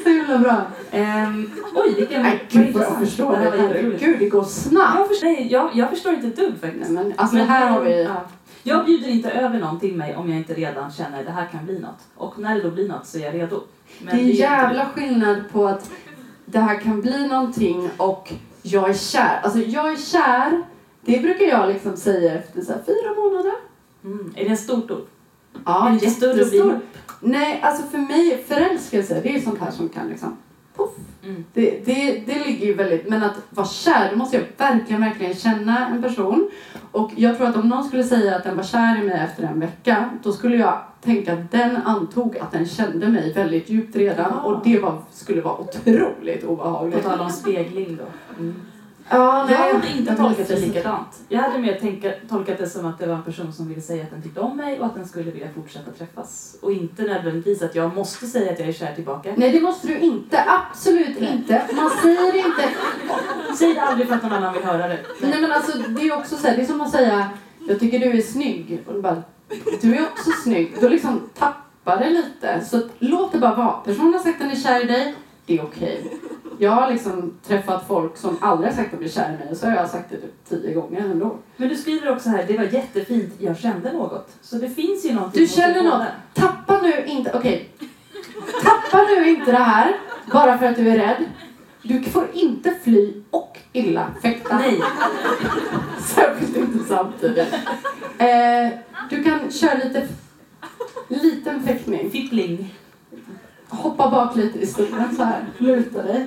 Så himla bra. Ehm, oj, vilken Nej, gud vad jag förstår Det här. Herregud, det går snabbt. Jag, förstår, nej, jag, jag förstår inte ett dugg Nej, faktiskt. men alltså Men- här har vi... Ja. Jag bjuder inte över någon till mig om jag inte redan känner att det här kan bli något. Och när det då blir något så är jag redo. Men Det är en jävla skillnad på att det här kan bli någonting och jag är kär. Alltså jag är kär, det brukar jag liksom säga efter så fyra månader. Mm. Är det ett stort ord? Ja, är det inte större att bli jättestor. ihop? Nej, alltså för mig, förälskelse, det är sånt här som kan liksom poff. Mm. Det, det, det ligger ju väldigt, men att vara kär, då måste jag verkligen, verkligen känna en person. Och jag tror att om någon skulle säga att den var kär i mig efter en vecka, då skulle jag tänka att den antog att den kände mig väldigt djupt redan Ja. och det var, skulle vara otroligt På obehagligt. tal om spegling då. Mm. Ja, Jag hade inte jag tolkat det likadant. Jag hade mer tänka, tolkat det som att det var en person som ville säga att den tyckte om mig och att den skulle vilja fortsätta träffas. Och inte nödvändigtvis att jag måste säga att jag är kär tillbaka. Nej, det måste du inte. Absolut inte. Man säger inte... Säg det aldrig för att någon annan vill höra det. Nej men alltså det är också så här, det är som att säga jag tycker du är snygg och du bara du är också snygg. Då liksom tappar det lite. Så låt det bara vara. Personen har sagt att den är kär i dig, det är okej. Jag har liksom träffat folk som aldrig har sagt att de är kär i mig så har jag sagt det typ tio gånger ändå. Men du skriver också här, det var jättefint, jag kände något. Så det finns ju någonting Du känner er något. Tappa nu inte, okej. Tappa nu inte det här bara för att du är rädd. Du får inte fly och illa fäkta. Nej, Särskilt inte samtidigt. Eh, du kan köra lite liten fäktning. fippling. Hoppa bak lite i stolen så här. Luta dig.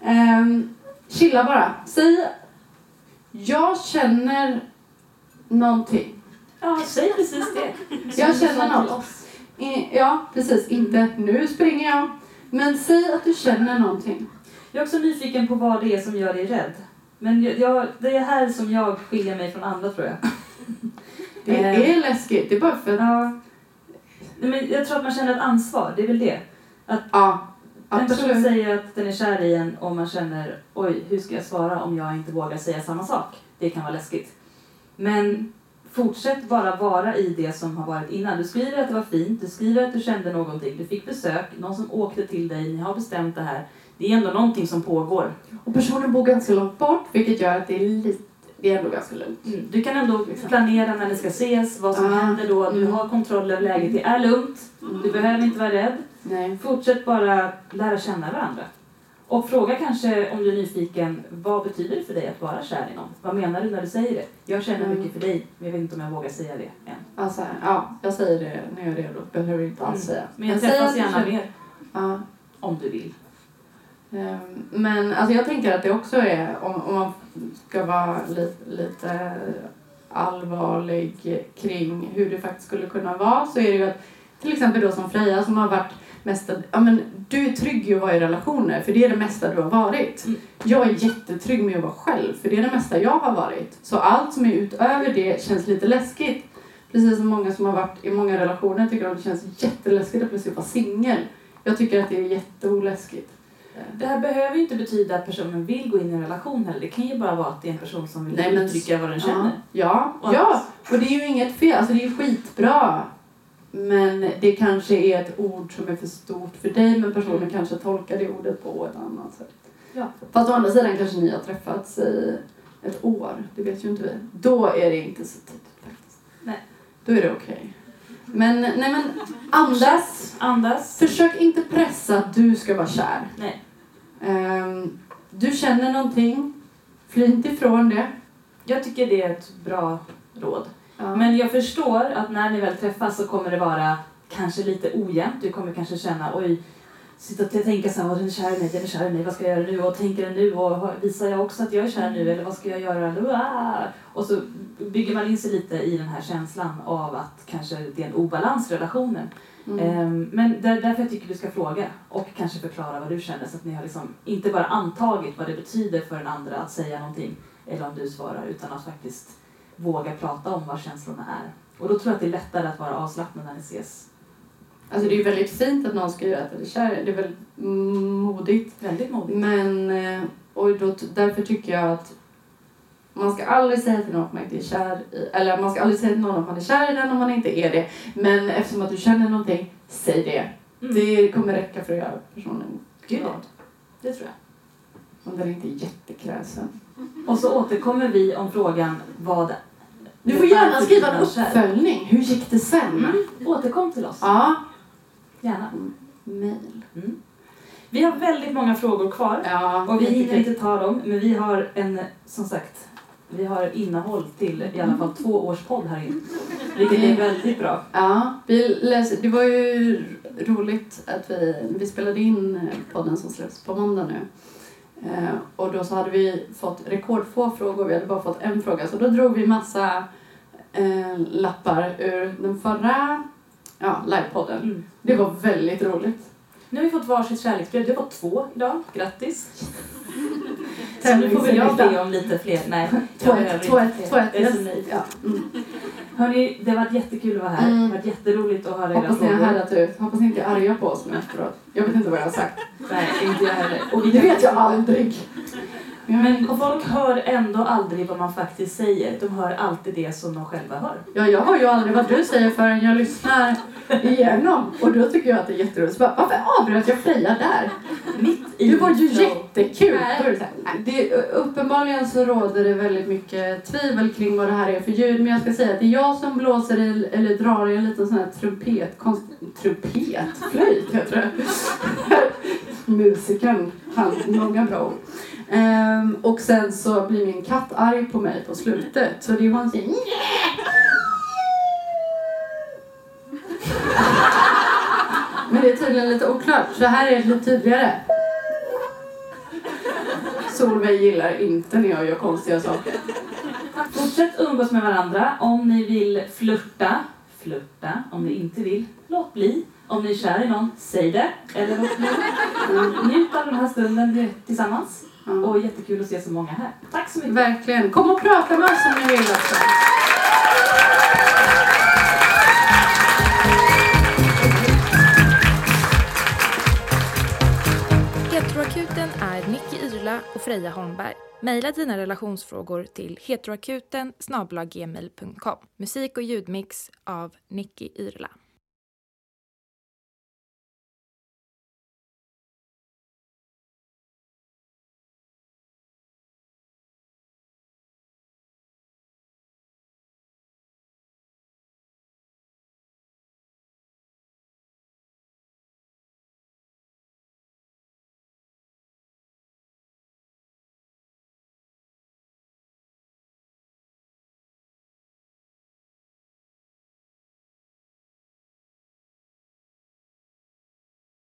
Ehm, chilla bara. Säg jag känner någonting. Ja, säg precis det. Jag känner något. ja, precis. Inte nu springer jag. Men säg att du känner någonting. Jag är också nyfiken på vad det är som gör dig rädd. Men jag, jag, det är här som jag skiljer mig från andra tror jag. Det är läskigt. Det är bara för att... Ja. Men jag tror att man känner ett ansvar, det är väl det. Ja, En person säger att den är kär i en och man känner oj, hur ska jag svara om jag inte vågar säga samma sak? Det kan vara läskigt. Men fortsätt bara vara i det som har varit innan. Du skriver att det var fint, du skriver att du kände någonting, du fick besök, någon som åkte till dig, ni har bestämt det här. Det är ändå någonting som pågår. Och personen bor ganska långt bort vilket gör att det är lite, det är ändå ganska lugnt. Mm. Du kan ändå planera när ni ska ses, vad som Ah. händer då. Du Mm. har kontroll över läget, det är lugnt. Du behöver inte vara rädd. Nej. Fortsätt bara lära känna varandra. Och fråga kanske om du är nyfiken, vad betyder det för dig att vara kär i någon? Vad menar du när du säger det? Jag känner Mm. mycket för dig, men jag vet inte om jag vågar säga det än. Alltså, ja, jag säger det när jag är redo. Behöver inte alls säga. Men jag säg träffas gärna mer, Ja. om du vill. Ehm, Men alltså jag tänker att det också är, om, om man ska vara li, lite allvarlig kring hur det faktiskt skulle kunna vara så är det ju att till exempel då som Freja som har varit mest, ja men du är trygg i att vara i relationer för det är det mesta du har varit. Mm. Jag är jättetrygg med att vara själv för det är det mesta jag har varit. Så allt som är utöver det känns lite läskigt. Precis som många som har varit i många relationer tycker att det känns jätteläskigt att plötsligt vara singel. Jag tycker att det är jätteoläskigt. Det här behöver ju inte betyda att personen vill gå in i en relation heller. Det kan ju bara vara att det är en person som vill Nej, men- uttrycka vad den känner. Ja, Och ja, och det är ju inget fel. Alltså det är ju skitbra. Men det kanske är ett ord som är för stort för dig men personen Mm. kanske tolkar det ordet på ett annat sätt. Ja. Fast å andra sidan kanske ni har träffats i ett år. Det vet ju inte vi. Då är det inte så tidigt faktiskt. Nej. Då är det okej. Men, nej men andas. Andas. Försök inte pressa att du ska vara kär. Nej. Ehm, du känner någonting. Fly inte ifrån det. Jag tycker det är ett bra råd. Ja. Men jag förstår att när ni väl träffas så kommer det vara kanske lite ojämnt. Du kommer kanske känna oj, sitta och tänka så här, "Åh, den är kär i mig, den är kär i mig, vad ska jag göra nu? Och tänker den nu? Och visar jag också att jag är kär nu? Eller vad ska jag göra? nu? Och så bygger man in sig lite i den här känslan av att kanske det är en obalans i relationen. Mm. Ehm, Men där, därför jag tycker du ska fråga och kanske förklara vad du känner så att ni har liksom inte bara antagit vad det betyder för den andra att säga någonting eller om du svarar utan att faktiskt våga prata om vad känslorna är. Och då tror jag att det är lättare att vara avslappnad när ni ses. Alltså det är ju väldigt fint att någon skriver att den är kär. Det är väldigt modigt. Väldigt modigt. Men, eh, och då, därför tycker jag att man ska aldrig säga till någon att man inte är kär i, eller man ska aldrig säga till någon att man är kär i den om man inte är det. Men eftersom att du känner någonting, säg det. Mm. Det kommer räcka för att göra personen glad. Det tror jag. Om den inte är jättekräsen. Och så återkommer vi om frågan vad Du får gärna skriva en uppföljning. Hur gick det sen? Mm. Återkom till oss. Ja. Gärna. Mail. Mm. Vi har väldigt många frågor kvar. Ja. Och vi hinner inte ta dem, men vi har en, som sagt, vi har innehåll till i alla fall två års podd här inne. Vilket är väldigt bra. Ja, vi läser, det var ju roligt att vi, vi spelade in podden som släpps på måndag nu. Eh, och då så hade vi fått rekordfå frågor, vi hade bara fått en fråga. Så då drog vi massa eh, lappar ur den förra ja, livepodden. Mm. Det var väldigt roligt. Nu har vi fått varsitt kärleksbrev. Har fått två idag. Grattis! Så nu får väl jag be om lite fler. Nej, Två ett, två ett, två ett. Jag är så Yes. nöjd. Ja. Mm. Hörni, det har varit jättekul att vara här. Mm. Det har varit jätteroligt att höra era Hoppas ni har frågor. härdat ut. Hoppas ni inte är arga på oss nu efteråt. Jag vet inte vad jag har sagt. Nej, inte jag heller. Och Det vet jag aldrig. Men folk hör ändå aldrig vad man faktiskt säger. De hör alltid det som de själva hör. Ja, jag hör ju aldrig vad du säger förrän jag lyssnar igenom. Och då tycker jag att det är jätteroligt. Så bara, varför avbröt jag Freja där? Mitt i Det var ju jättekul! Nej, det, uppenbarligen så råder det väldigt mycket tvivel kring vad det här är för ljud. Men jag ska säga att det är jag som blåser i, eller drar i en liten sån här trumpet, konst, trumpet, flöjt heter det. Musikern, han, många bra ord. Um, och sen så blir min katt arg på mig på slutet. Så det är hon säger Men det är tydligen lite oklart, så här är det lite tydligare. Solveig gillar inte när jag gör konstiga saker. Fortsätt umgås med varandra. Om ni vill flirta, flirta. Om ni inte vill, låt bli. Om ni är kär i någon, säg det. Eller låt bli. Njut av den här stunden tillsammans. Ja. Och jättekul att se så många här. Tack så mycket. Verkligen. Kom och prata med oss om ni vill också. Yrla och Freja Holmberg. Maila dina relationsfrågor till heteroakuten. Musik och ljudmix av Nicky Yrla.